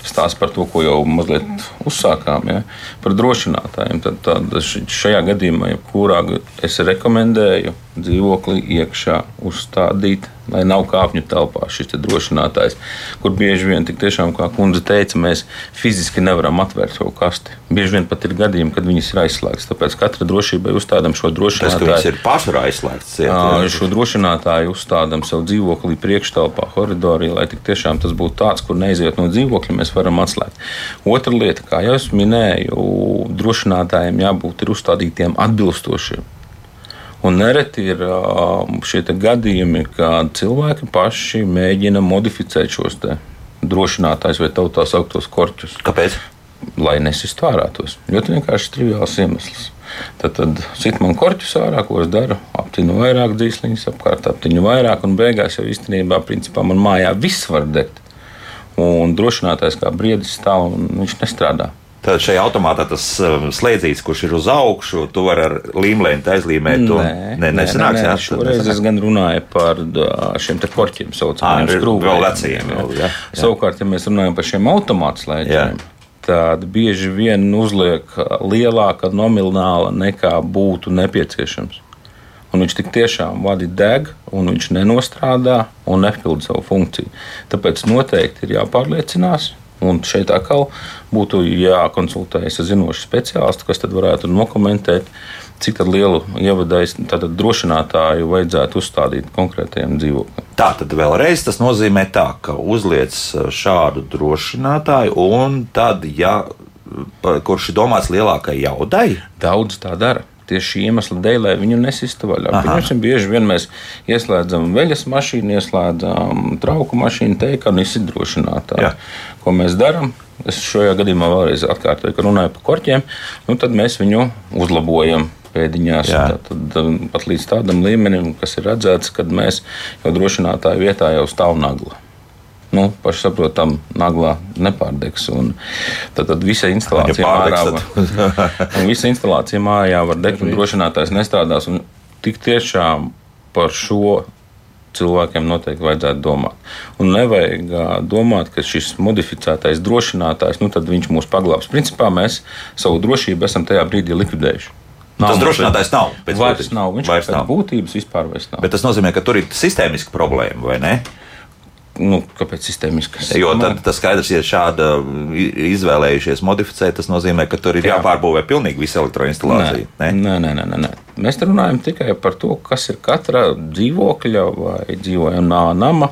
stāsts par to, ko jau mazliet uzsākām, ja, par drošinātājiem. Tad, tad šajā gadījumā, jebkurā es rekomendēju dzīvokli iekšā uzstādīt lai nav kāpņu telpā šis drošinātājs, kur bieži vien, tiešām, kā kundze teica, mēs fiziski nevaram atvērt šo kasti. Bieži vien pat ir gadījumi, kad viņas ir aizslēgtas. Tāpēc katra drošībai uzstādām šo drošinātāju. Tas ir pārsvarā aizslēgts. Jā, šo drošinātāju uzstādām sev dzīvoklī, priekštelpā, koridorī, lai tiešām tas būtu tāds, kur neiziet no dzīvokļa, mēs varam atslēgt. Otra lieta, kā jau es minēju, drošinātājiem jābūt uzstādītiem atbilstošiem. Un nereti ir šie gadījumi, kad cilvēki paši mēģina modificēt šos drošinātājus vai tā sauktos korķus. Kāpēc? Lai nesistu ārā tos. Ļoti vienkārši triviāls iemesls. Tad, tad sit man korķus ārā, ko es daru. Aptinu vairāk dzīsliņas, apkārt aptinu vairāk, un beigās jau īstenībā principā man mājā viss var degt. Un drošinātājs kā briedis stāv un viņš nestrādā. Tad šajā automātā tas um, slēdzīs, kurš ir uz augšu, tu vari ar līmlēnu aizlīmēt. To. Nē, nē, nesanāks, nē, nē, šoreiz es gan runāju par šiem te korķiem, saucamiem skrūvēm. Vēl vecajiem. Vēl, jā, jā. Savukārt, ja mēs runājam par šiem automātu slēdzējiem, tad bieži vien uzliek lielāka nomināla nekā būtu nepieciešams. Un viņš tik tiešām vadi deg, un viņš nenostrādā un nepilda savu funkciju. Tāpēc noteikti ir jāpārliecinās, Un šeit atkal būtu jākonsultējas ar zinošu speciālistu, kas varētu nokomentēt, cik lielu ievadais drošinātāju vajadzētu uzstādīt konkrētajam dzīvoklim. Tā tad vēlreiz tas nozīmē tā, ka uzliec šādu drošinātāju, un tad, ja kurš ir domāts lielākai jaudai? Daudz tā dara tieši šī iemesla dēļ, lai viņu nesistu vaļā. Pieņemsim, bieži vien mēs ieslēdzam veļas mašīnu, ieslēdzam trauku mašīnu, teikanu izsidrošinātāju. Ko mēs darām? Es šajā gadījumā vēlreiz atkārtoju, ka runāju par korķiem, nu tad mēs viņu uzlabojam pēdiņās. Tad, tad, pat līdz tādam līmenim, kas ir redzēts, kad mēs jau drošinātāju vietā jau stāv nagla nu, pašsaprotam, naglā nepārdegs. Tad, tad visa instalācija mājā var, visa instalācija mājā var degt, un drošinātājs nestrādās. Un tik tiešām par šo cilvēkiem noteikti vajadzētu domāt. Un nevajag domāt, ka šis modificētais drošinātājs, nu tad viņš mūs paglābs. Principā mēs savu drošību esam tajā brīdī likvidējuši. Nav, tas drošinātājs nav. Vairs nav. Viņš vairs nav. būtības vispār vairs nav. Bet tas nozīmē, ka tur ir sistēmiska problēma, vai ne? Nu, kāpēc sistēmiskas? Jo tad, tas skaidrs, ja šāda izvēlējušies modificēt, tas nozīmē, ka tur ir Jā. jāpārbūvē pilnīgi visa elektroinstalācija. Nē, nē, nē, nē, nē. Mēs runājam tikai par to, kas ir katra dzīvokļa vai dzīvojamā nama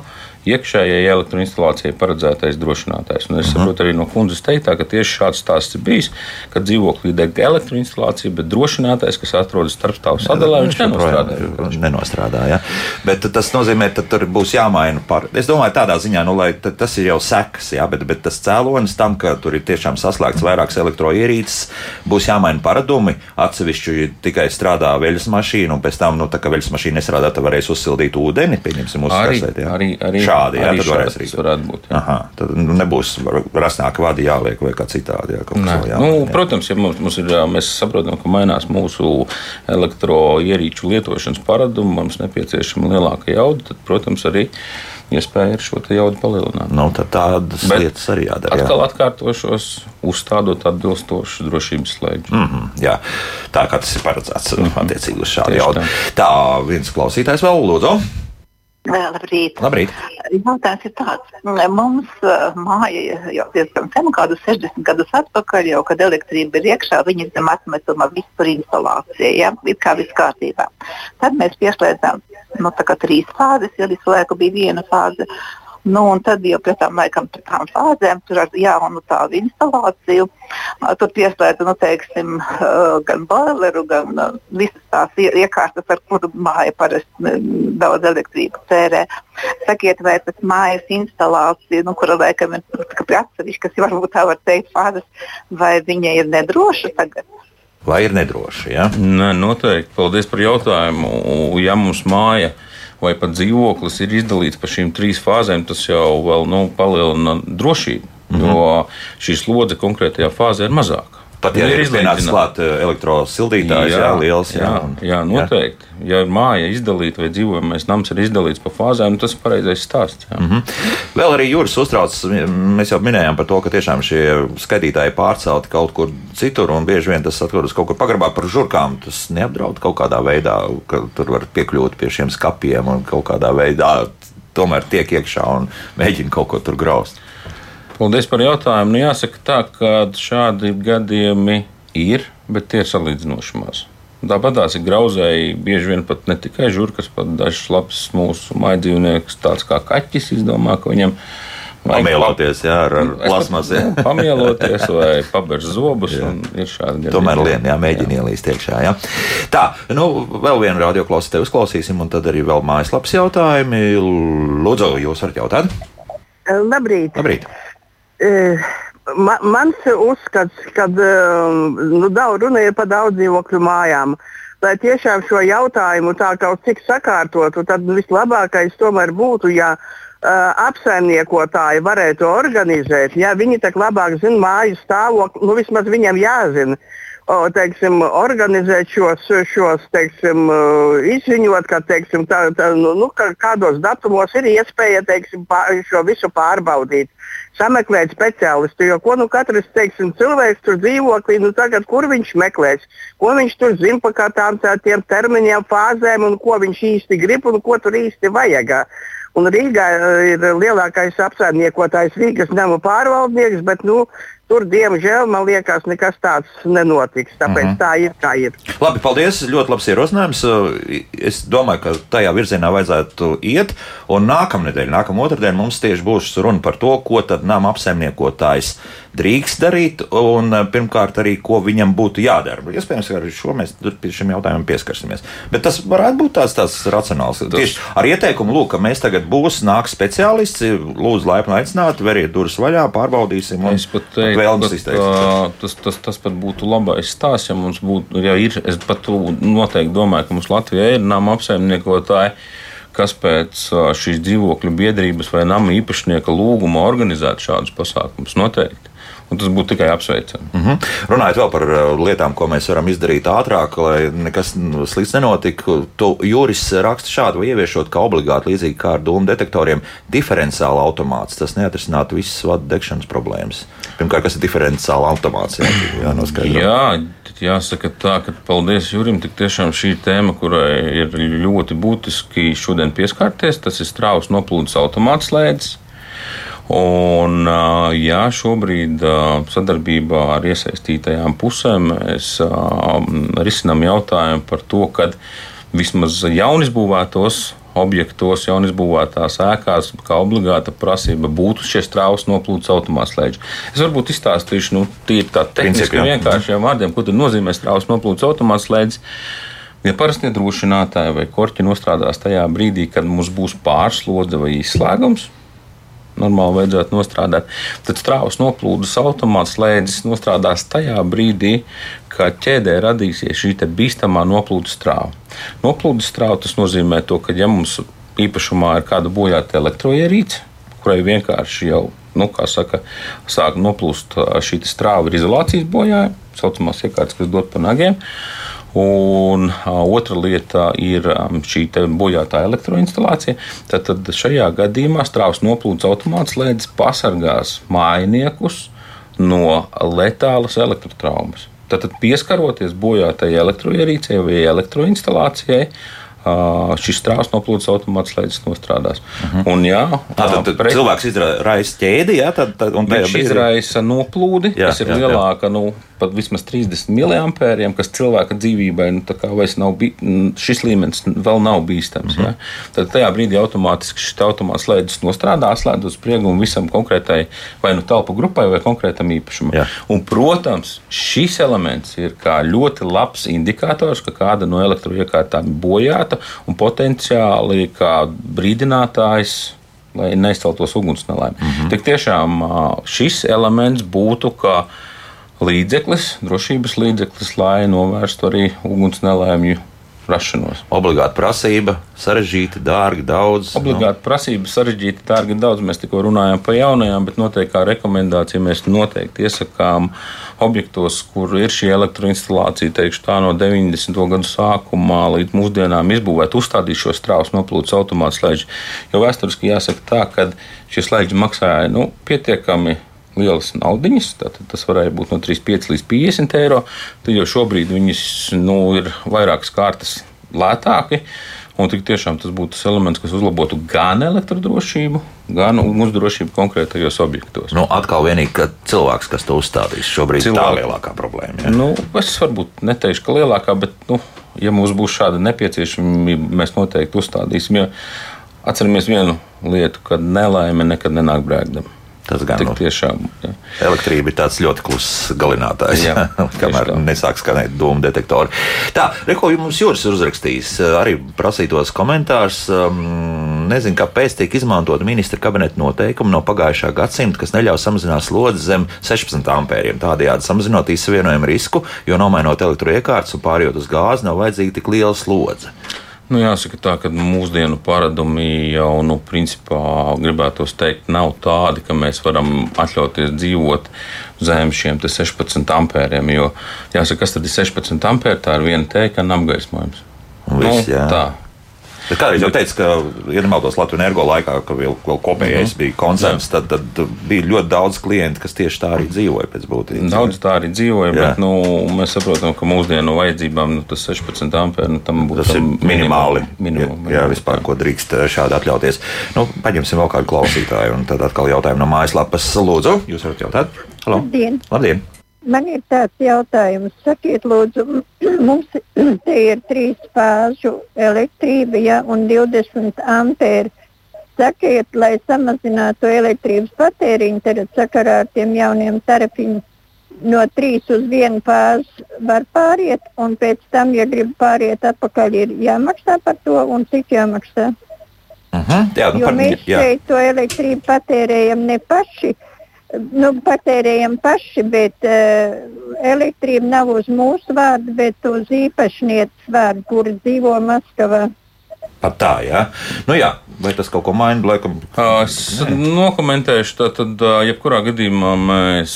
iekšējai elektroinstalācijai paredzētais drošinātājs. Un es mhm. saprotu arī no kundzes teiktā, ka tieši šāds stāsts ir bijis, ka dzīvoklī deg elektroinstalācija, bet drošinātājs, kas atrodas starpstāvu sadalē, viņš nenostrādā. Nenostrādā ja? Bet tas nozīmē, ka tur būs jāmaina par. Es domāju, tādā ziņā, nu, lai tas ir jau sekas, ja? bet, bet tas cēlonis tam, ka tur ir tiešām saslēgts vairākas elektroierīces, būs jāmaina paradumi. Atsevišķi tikai strādā veļas mašīna, un pēc tam, nu, tā kā veļas mašīna nestrādā, tad varēs uzsildīt ūdeni, pieņemsim, uzsākt. Ja? Arī, arī šādi. Jā, tad varēs rīkot. Varētu būt. Jā. Aha, tad nu, nebūs rasnāka vadi jāliek vai kā citādi. Jā, Nē, jā, nu, jā. Protams, ja mums, mums ir, mēs saprotam, ka mainās mūsu elektroierīču lietošanas paradumi, mums nepieciešama lielāka jauda, tad, protams, arī iespēja ir šo jaudu palielināt. Nu, tādas Bet lietas arī jādara. Atkal jā. atkārtošos, uzstādot atbilstošu drošības slēdzi. Mm -hmm, jā, tā kā tas ir paredzēts mm -hmm. attiecīgi uz šādu jaudu. Tā. tā, viens klausītājs vēl lūdzu. Labrīt. Labrīt. Jautājums ir tāds. Mums uh, māja jau diezgan sen, kādus 60 gadus atpakaļ, jau kad elektrība ir iekšā, viņi zem atmetuma vispār instalācija. Ja? Ir kā viss kārtībā. Tad mēs pieslēdzām nu, trīs fāzes, jo visu laiku bija viena fāze. Nu, un tad jau pēc tam laikam pēc tām fāzēm tur ar jaunu tādu instalāciju. Tur pieslēdza, nu, teiksim, gan boileru, gan visas tās iekārtas, ar kuru māja parasti daudz elektrības tērē. Sakiet, vai tas mājas instalācija, nu, kura laikam ir atsevišķa, kas varbūt tā var teikt fāzes, vai viņa ir nedroša tagad? Vai ir nedroša? Ja? Nē, noteikti. Paldies par jautājumu. Ja mums māja ir vai pat dzīvoklis ir izdalīts pa šīm trīs fāzēm, tas jau vēl nu, palielina drošību. Mm -hmm. Jo šī slodze konkrētajā fāzē ir mazāka. Pat ja ir pienācis klāt eh, elektrosildītājs, jā, jā, liels. Jā, jā, un, jā noteikti. Jā. Ja māja izdalīta vai dzīvojamais nams ir izdalīts pa fāzēm, tas ir pareizais stāsts. Jā. Mm -hmm. Vēl arī jūras uztrauc, mēs jau minējām par to, ka tiešām šie skaitītāji pārcelti kaut kur citur, un bieži vien tas atrodas kaut kur pagrabā par žurkām. Tas neapdraud kaut kādā veidā, ka tur var piekļūt pie šiem skapiem un kaut kādā veidā tomēr tiek iekšā un mēģina kaut ko tur graust. Paldies par jautājumu. Nu, jāsaka tā, ka šādi gadījumi ir, bet tie ir salīdzinoši maz. Tāpat tās ir grauzēji, bieži vien pat ne tikai žurkas, pat dažs labs mūsu maidzīvnieks, tāds kā kaķis, izdomā, ka viņam Pamieloties, jā, ar, ar plasmasu. Nu, pamieloties vai pabērt zobus. ir šādi gadījumi. Tomēr lien, jā, mēģina ielīst iekšā. Jā. Tā, nu, vēl vienu radioklausītāju uzklausīsim, un tad arī vēl mājaslapas jautājumi. Lūdzu, jūs varat jautāt? Labrīt! Labrīt. Man, mans uzskats, ka nu, daudz runa ir par daudz dzīvokļu mājām. Lai tiešām šo jautājumu tā kaut cik sakārtotu, tad vislabākais tomēr būtu, ja uh, apsaimniekotāji varētu organizēt. Ja viņi tā labāk zina māju stāvokli, nu vismaz viņiem jāzina. O, teiksim, organizēt šos, šos teiksim, izziņot, ka teiksim, tā, tā, nu, nu kādos datumos ir iespēja teiksim, pār, šo visu pārbaudīt sameklēt speciālistu. Jo ko nu katrs teiksim, cilvēks tur dzīvoklī, nu tagad kur viņš meklēs, ko viņš tur zina par tām tā, termiņiem, fāzēm un ko viņš īsti grib un ko tur īsti vajag. Un Rīgā ir lielākais apsaimniekotājs Rīgas nama pārvaldnieks, bet nu, Tur, diemžēl, man liekas, nekas tāds nenotiks. Tāpēc mm -hmm. tā ir kā ir. Labi, paldies. Ļoti labs ierosinājums. Es domāju, ka tajā virzienā vajadzētu iet. Un nākamnedēļ, nākamā otrdiena mums tieši būs runa par to, ko tad nama apsaimniekotājs drīkst darīt, un pirmkārt arī, ko viņam būtu jādara. Iespējams, ka arī šo mēs pie šiem jautājumiem pieskarsimies. Bet tas varētu būt tāds, tāds racionāls. Tas... Tieši ar ieteikumu, lūk, ka mēs tagad būs, nāks speciālists, lūdzu, laipni aicināt, veriet durvis vaļā, pārbaudīsim. Un, es pat teiktu, vēlmes izteikt. Tas, tas, tas pat būtu labais stāsts, ja mums būtu, ja ir, es pat noteikti domāju, ka mums Latvijā ir nama apsaimniekotāji kas pēc šīs dzīvokļu biedrības vai nama īpašnieka lūguma organizētu šādus pasākumus. Noteikti. Tas būtu tikai apsveicami. Mm -hmm. Runājot vēl par uh, lietām, ko mēs varam izdarīt ātrāk, lai nekas slikts nenotiktu, to jūris raksta šādu, vai ieviešot kā obligāti līdzīgi kā ar dūmu detektoriem, diferenciāla automāts. Tas neatrisinātu visas vadu degšanas problēmas. Pirmkārt, kas ir diferenciāla automāts? Jā, jā, jā, jāsaka tā, ka paldies Jurim. Tik tiešām šī tēma, kurai ir ļoti būtiski šodien pieskarties, tas ir strāvas noplūdes automāts slēdzis. Un, jā, šobrīd sadarbībā ar iesaistītajām pusēm mēs risinām jautājumu par to, ka vismaz jaunizbūvētos objektos, jaunizbūvētās ēkās, kā obligāta prasība būtu šie strāvas noplūdes automātslēdži. Es varbūt izstāstīšu, nu, tīri tā tehniski vienkāršiem vārdiem, ko tad nozīmē strāvas noplūdes automātslēdzis. Ja parasti drošinātāji vai korķi nostrādās tajā brīdī, kad mums būs pārslodze vai izslēgums, normāli vajadzētu nostrādāt. Tad strāvas noplūdes automāts slēdzis nostrādās tajā brīdī, kad ķēdē radīsies šī bīstamā noplūdes strāva. Noplūdes strāva tas nozīmē to, ka ja mums īpašumā ir kāda bojāta elektroierīce, kurai vienkārši jau nu, saka, sāk noplūst šī strāva ar izolācijas bojājumu, tā saucamās iekārtas, kas dod pa nagiem. Un otra lieta ir šī bojātā elektroinstalācija. Tad, tad šajā gadījumā strāvas noplūdes automāts slēdz pasargās mājiniekus no letālas elektrotraumas. Tad, pieskaroties bojātajai elektroierīcei vai elektroinstalācijai, šis strāvas noplūdes automāts slēdzas nostrādās. Uh mhm. -huh. un, jā, tā, tad, tad pret... cilvēks izraisa ķēdi, jā, tad, tad, un viņš izraisa noplūdi, jā, kas ir jā, lielāka. Jā. Nu, pat vismaz 30 mAh, kas cilvēka dzīvībai nu, nav, šis līmenis vēl nav bīstams. Mm -hmm. ja? Tad tajā brīdī automātiski šis automāts slēdzas nostrādā, slēdz uz spriegumu visam konkrētai vai nu telpu grupai vai konkrētam īpašumam. Jā. Un, protams, šis elements ir ļoti labs indikators, ka kāda no elektroiekārtām ir bojāta un potenciāli kā brīdinātājs lai neizceltos ugunsnelaime. Mm -hmm. Tik tiešām šis elements būtu kā līdzeklis, drošības līdzeklis, lai novērstu arī ugunsnelēmju rašanos. Obligāta prasība, sarežģīta, dārga, daudz. Obligāta no? prasība, sarežģīta, dārga, daudz. Mēs tikko runājām par jaunajām, bet noteikti kā rekomendācija mēs noteikti iesakām objektos, kur ir šī elektroinstalācija, teikšu tā no 90. gadu sākumā līdz mūsdienām izbūvēt, uzstādīt šo strāvas noplūdes automātu slēdzi. Jo vēsturiski jāsaka tā, ka šie slēdzi maksāja nu, pietiekami lielas. Tātad tas varēja būt no 35 līdz 50 eiro. Tad jau šobrīd viņas nu, ir vairākas kārtas lētāki. Un tik tiešām tas būtu tas elements, kas uzlabotu gan elektrodrošību, gan ugunsdrošību konkrētajos objektos. Nu, atkal vienīgi, cilvēks, kas to uzstādīs, šobrīd ir tā lielākā problēma. Ja? Nu, es varbūt neteikšu, ka lielākā, bet, nu, ja mums būs šāda nepieciešamība, mēs noteikti uzstādīsim. Jo atceramies vienu lietu, ka nelaime nekad nenāk brēkdam. Tas gan ir tiešām. Jā. Elektrība ir tāds ļoti kluss galinātājs, jā, kamēr nesāk skanēt dūmu detektori. Tā, Reko, jums jūras ir uzrakstījis arī prasītos komentārus. Um, nezinu, kāpēc tiek izmantot ministra kabineta noteikumi no pagājušā gadsimta, kas neļauj samazināt slodzi zem 16 ampēriem. Tādējādi samazinot izsavienojumu risku, jo nomainot elektroiekārtas un pārējot uz gāzi, nav vajadzīga tik liela slodze. Nu, jāsaka tā, ka mūsdienu paradumi jau, nu, principā, gribētu teikt, nav tādi, ka mēs varam atļauties dzīvot zem šiem 16 ampēriem. Jo, jāsaka, kas tad ir 16 ampēri? Tā ir viena teika un apgaismojums. Viss, nu, tā. Bet kādreiz jau teicu, ka, ja nemaldos Latvijas energo laikā, kad vēl, vēl kopējais mm -hmm. bija koncerns, tad, tad bija ļoti daudz klientu, kas tieši tā arī dzīvoja pēc būtības. Daudz tā arī dzīvoja, jā. bet nu, mēs saprotam, ka mūsdienu vajadzībām nu, tas 16 ampēri nu, tam būtu tas minimum, minimāli. Minimum, jā, jā, vispār, ko drīkst šādi atļauties. Nu, paņemsim vēl kādu klausītāju, un tad atkal jautājumu no mājaslapas. Lūdzu, jūs varat jautāt? Halo. Labdien! Labdien. Man ir tāds jautājums, sakiet, lūdzu, mums te ir trīs fāžu elektrība ja, un 20 ampēri. Sakiet, lai samazinātu elektrības patēriņu, tad sakarā ar tiem jauniem tarifiem no 3 uz 1 fāzi var pāriet, un pēc tam, ja grib pāriet atpakaļ, ir jāmaksā par to, un cik jāmaksā. Uh mhm, -huh, jā, nu, jo par, mēs jā. šeit to elektrību patērējam ne paši. Uh, nu, patērējam paši, bet uh, elektrība nav uz mūsu vārdu, bet uz īpašnieces vārdu, kur dzīvo Maskavā. Pat tā, jā. Nu, jā. Vai tas kaut ko maina? Laikam... Es nokomentēšu, tad, jebkurā gadījumā mēs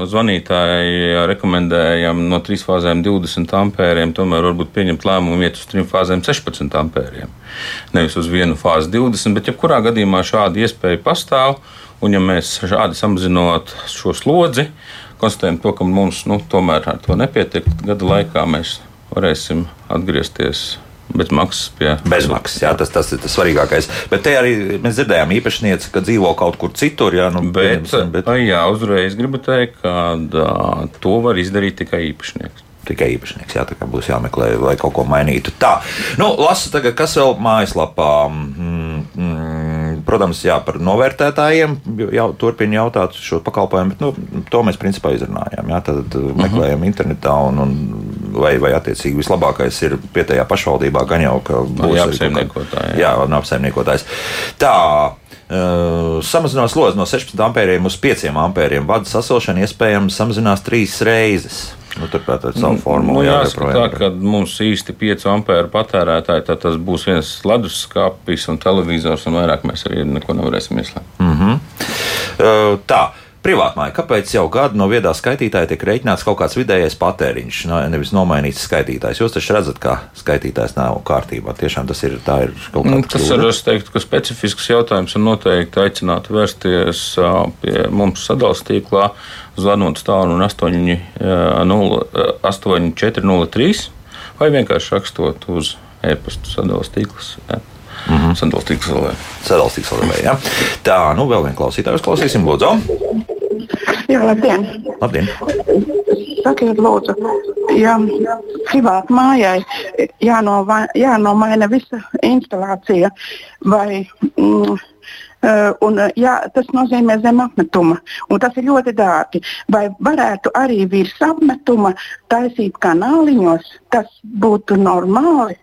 zvanītāji rekomendējam no trīs fāzēm 20 ampēriem, tomēr varbūt pieņemt lēmumu iet uz trim fāzēm 16 ampēriem. Nevis uz vienu fāzi 20, bet jebkurā gadījumā šāda iespēja pastāv. Un, ja mēs šādi samazinot šo slodzi, konstatējam to, ka mums nu, tomēr ar to nepietiek, tad gada laikā mēs varēsim atgriezties bez maksas. Pie... Bez maksas, jā, tas, tas ir tas svarīgākais. Bet te arī mēs dzirdējām īpašnieci, ka dzīvo kaut kur citur. Jā, nu, bet, bet... jā uzreiz gribu teikt, ka uh, to var izdarīt tikai īpašnieks. Tikai īpašnieks, jā, tā kā būs jāmeklē, lai kaut ko mainītu. Tā, nu, lasu tagad, kas vēl mājaslapā. Mm, mm, Protams, jā, par novērtētājiem jau turpina jautāt šo pakalpojumu, bet nu, to mēs principā izrunājām. Jā, tad uh -huh. meklējam internetā, un, un vai, vai attiecīgi vislabākais ir vietējā pašvaldībā, gan jau ka būs no apsaimniekotājs. Jā, jā no apsaimniekotājs. Tā. Uh, samazinās slodzi no 16 ampēriem uz 5 ampēriem. Vada sasilšana iespējams samazinās trīs reizes. Nu, turpretī ar savu formulu. Nu, jāsaka, tā, ka mums īsti 5 ampēru patērētāji, tad tas būs viens leduskapis un televizors, un vairāk mēs arī neko nevarēsim ieslēgt. Mm -hmm. uh, tā. Privātmāja, kāpēc jau gadu no viedā skaitītāja tiek rēķināts kaut kāds vidējais patēriņš, nevis nomainīts skaitītājs? Jūs taču redzat, ka skaitītājs nav kārtībā. Tiešām tas ir, ir kaut kas tāds. Tas ir, es teiktu, ka specifisks jautājums un noteikti aicinātu vērsties pie mums sadalījuma tīklā, zvanot stāvu un 8403 vai vienkārši rakstot uz e-pasta sadalījuma tīklus. Ja. Mm -hmm. Sadalījums tīkls vēl. Sadalījums tīkls vēl, jā. Tā, nu vēl vienu klausītāju uzklausīsim, lūdzu. Jā, labdien! labdien. Sakiet, lūdzu, ja privāti mājai jānova, jānomaina visa instalācija vai. Mm, Uh, un, jā, tas nozīmē zem apmetuma, un tas ir ļoti dārgi. Vai varētu arī virs apmetuma taisīt kanāliņos? Tas būtu normāli.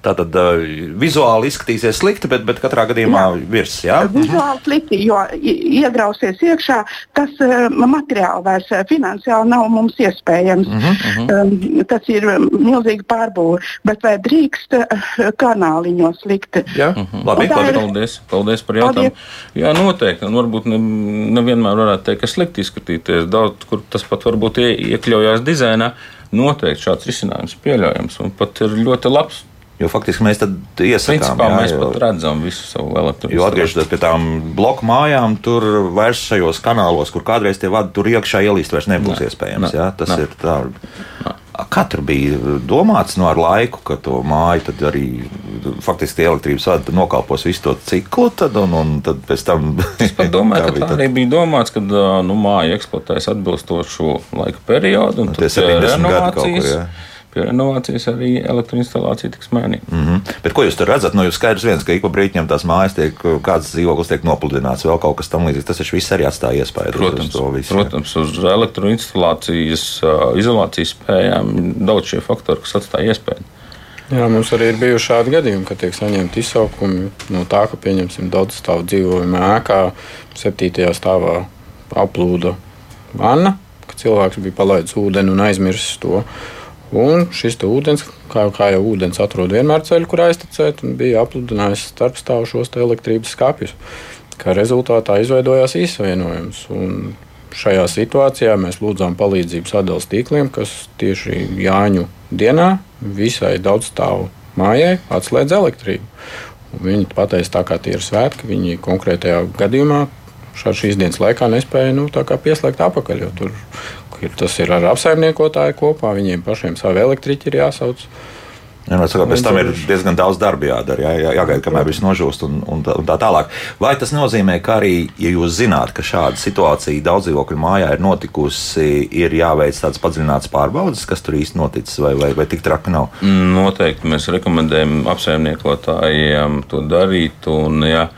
Tā tad uh, vizuāli izskatīsies slikti, bet, bet katrā gadījumā jā. virs. Jā? Vizuāli slikti, jo iegrausies iekšā, tas uh, materiāli vairs finansiāli nav mums iespējams. Uh -huh, uh -huh. Um, tas ir milzīgi pārbūve. Bet vai drīkst uh, kanāliņos likt? Jā, uh -huh. labi. labi. Ir... Paldies, paldies par jautājumu. Paldies. Jā, noteikti. Un varbūt nevienmēr ne varētu teikt, ka slikti izskatīties. Daudz, kur tas pat varbūt iekļaujās dizainā. Noteikti šāds risinājums pieļaujams un pat ir ļoti labs. Jo faktiski mēs tam iesakām. Principā, jā, mēs jo, pat redzam visu savu elektronisko. Jo atgriežoties pie tām bloku mājām, tur vairs šajos kanālos, kur kādreiz tie vadi tur iekšā ielīst, vairs nebūs ne, iespējams. Ne, jā, tas ne. ir tā. Kā tur bija domāts no nu, ar laiku, ka to māju tad arī faktiski elektrības vada nokalpos visu to ciklu, tad, un, un tad pēc tam. es domāju, ka tā tad... arī bija domāts, ka nu, māja eksploatēs atbilstošu laika periodu, un, un tad renovācijas pie renovācijas arī elektroinstalācija tiks mainīta. Mm -hmm. Bet ko jūs tur redzat? Nu, jūs skaidrs viens, ka ik pa brīdim tās mājas tiek, kāds dzīvoklis tiek nopludināts, vēl kaut kas tam līdzīgs. Tas taču viss arī atstāja iespēju. Protams, uz to visu, protams uz elektroinstalācijas izolācijas spējām daudz šie faktori, kas atstāja iespēju. Jā, mums arī ir bijuši šādi gadījumi, kad tiek saņemti izsaukumi no tā, ka, pieņemsim, daudz stāvu dzīvojumā ēkā, septītajā stāvā aplūda vanna, ka cilvēks bija palaidis ūdeni un aizmirsis to. Un šis ūdens, kā, kā jau ūdens atrod vienmēr ceļu, kur aiztecēt, bija apludinājis starpstāvošos elektrības skāpjus. Kā rezultātā izveidojās īsavienojums. Un šajā situācijā mēs lūdzām palīdzību sadalījuma tīkliem, kas tieši Jāņu dienā visai daudzstāvu mājai atslēdz elektrību. Un viņi pateica, tā kā tie ir svētki, viņi konkrētajā gadījumā šīs dienas laikā nespēja nu, pieslēgt apakaļ. Tur ir, tas ir ar apsaimniekotāju kopā, viņiem pašiem savi elektriķi ir jāsauc. Ja, nu, saka, pēc tam ir diezgan daudz darba jādara, jā, jā, jāgaida, kamēr viss nožūst un, un, tā, un tā tālāk. Vai tas nozīmē, ka arī, ja jūs zināt, ka šāda situācija daudz dzīvokļu mājā ir notikusi, ir jāveic tāds padziļināts pārbaudas, kas tur īsti noticis, vai, vai, vai tik traki nav? Noteikti mēs rekomendējam apsaimniekotājiem to darīt. Un, ja,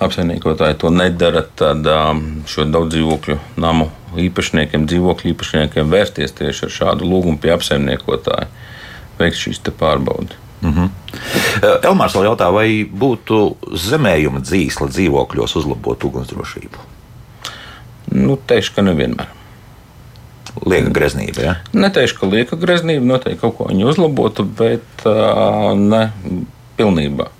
apsaimniekotāji to nedara, tad um, šo daudz dzīvokļu namu īpašniekiem, dzīvokļu īpašniekiem vērsties tieši ar šādu lūgumu pie apsaimniekotāja, veikt šīs pārbaudes. Mm -hmm. Elmārs vēl jautā, vai būtu zemējuma dzīsla dzīvokļos uzlabot ugunsdrošību? Nu, teikšu, ka nevienmēr. Lieka greznība. Ja? Neteikšu, ka lieka greznība noteikti kaut ko viņa uzlabotu, bet uh, ne pilnībā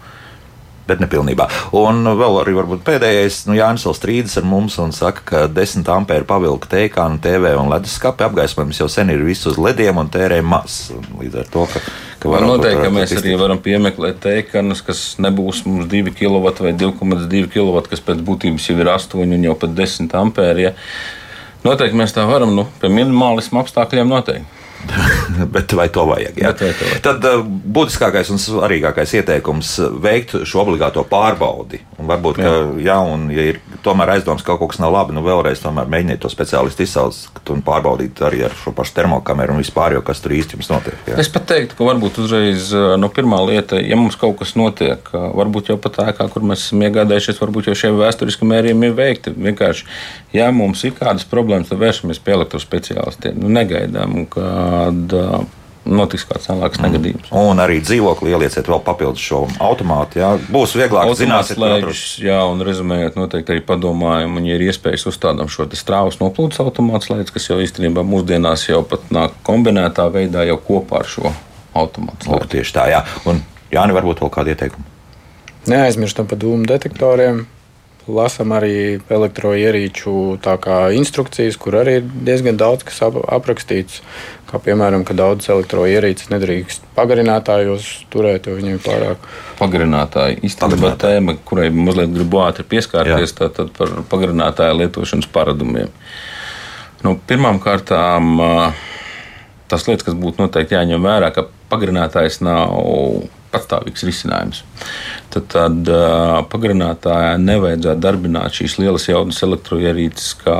bet nepilnībā. Un vēl arī pēdējais, nu, Jānis vēl strīdas ar mums un saka, ka 10 ampēru pavilka teikānu, TV un leduskapi apgaismojums jau sen ir viss uz lediem un tērē maz. Līdz ar to, ka ka varam noteikti, ka mēs arī varam piemeklēt teikanus, kas nebūs mums 2 kW vai 2,2 kW, kas pēc būtības jau ir 8 un jau pat 10 ampēri. Ja. Noteikti mēs tā varam, nu, pie minimālisma apstākļiem noteikti. bet vai to vajag? Jā? Vai to vajag? Tad uh, būtiskākais un svarīgākais ieteikums - veikt šo obligāto pārbaudi. Un varbūt, jā. ka, jā, un, ja ir tomēr aizdoms, ka kaut kas nav labi, nu vēlreiz mēģiniet to speciālistu izsaukt un pārbaudīt arī ar šo pašu termokameru un vispār, jo kas tur īsti jums notiek. Jā. Es pat teiktu, ka varbūt uzreiz no nu, pirmā lieta, ja mums kaut kas notiek, varbūt jau pat tā, kā kur mēs esam iegādājušies, varbūt jau šie vēsturiski mērījumi ir veikti. Vienkārši, ja mums ir kādas problēmas, tad vēršamies pie elektrospeciālistiem. Nu, negaidām, ka kad uh, notiks kāds tālāks mm. negadījums. Un arī dzīvokli ielieciet vēl papildus šo automātu. Jā. Būs vieglāk zināt, slēdzus, jā, un rezumējot, noteikti arī padomājam, un ja ir iespējas uzstādām šo strausu noplūdes automātu slēdzi, kas jau īstenībā mūsdienās jau pat nāk kombinētā veidā jau kopā ar šo automātu slēdzi. Tieši tā, jā. Un Jāni, varbūt vēl kādi ieteikumi? Neaizmirstam par dūmu detektoriem lasām arī elektroierīču instrukcijas, kur arī ir diezgan daudz kas ap, aprakstīts. Kā piemēram, ka daudzas elektroierīces nedrīkst pagarinātājos turēt, jo viņiem ir pārāk. Pagarinātāji īstenībā tēma, kurai mazliet gribu ātri pieskārties, tātad par pagarinātāju lietošanas paradumiem. Nu, Pirmkārt, tas lietas, kas būtu noteikti jāņem vērā, ka pagarinātājs nav patstāvīgs risinājums. Tad, tad uh, pagarinātājā nevajadzētu darbināt šīs lielas jaudas elektroierīces, kā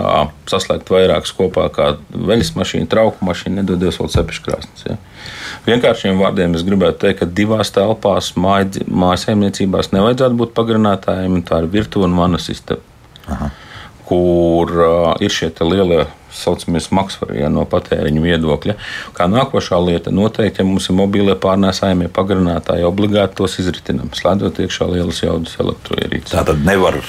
saslēgt vairākas kopā, kā veļas mašīna, trauku mašīna, nedodies vēl cepeškrāsnes. Ja. Vienkāršiem vārdiem es gribētu teikt, ka divās telpās mājsaimniecībās nevajadzētu būt pagarinātājiem, tā ir virtuve un vana sistēma. Kur uh, ir šie lielie saucamie smagsvari ja, no patēriņa viedokļa. Kā nākošā lieta, noteikti, ja mums ir mobīlie pārnēsājumie pagarinātāji, obligāti tos izritinām, slēdzot iekšā lielas jaudas elektroierīces. Tā tad nevar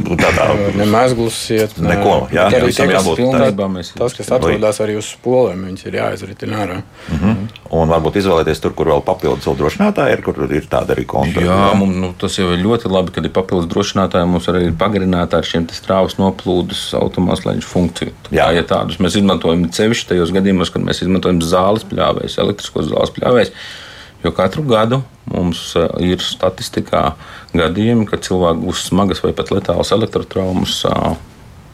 tādā ne mezglus iet. Ne, neko, jā, jā, jā, jābūt pilnībā. Tas, kas atrodas arī uz spolēm, viņas ir jāizritina ārā. Mm -hmm. Un varbūt izvēlēties tur, kur vēl papildus vēl drošinātāji ir, kur ir tāda arī konta. Jā, jā. Mums, nu, tas jau ir ļoti labi, kad ir papildus drošinātāji. Mums arī ir pagarinātāji ar šiem strāvas noplūdes automāslēņu funkciju. Jā. Tā, ja tādus mēs izmantojam cevišķi tajos gadījumos, kad mēs izmantojam zāles pļāvējus, elektriskos zāles pļāvējus. Jo katru gadu mums eh, ir statistikā gadījumi, kad cilvēki gūst smagas vai pat letālas elektrotraumas,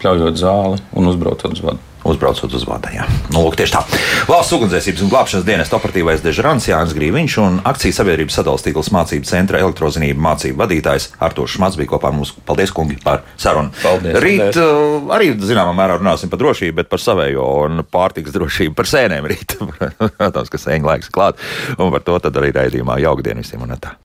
pļaujot zāli un uzbraucot uz vadu uzbraucot uz vada. Jā. Nu, lūk, tieši tā. Valsts ugunsdzēsības un glābšanas dienas operatīvais dežurants Jānis Grīviņš un akcijas sabiedrības sadalstīglas mācību centra elektrozinību mācību vadītājs Artošs Šmats bija kopā ar mums. Paldies, kungi, par sarunu. Paldies. Rīt paldies. Uh, arī zināmā mērā runāsim par drošību, bet par savējo un pārtiks drošību, par sēnēm rīt. Protams, ka sēņa laiks klāt. Un par to tad arī raidījumā jaukdien visiem un tā.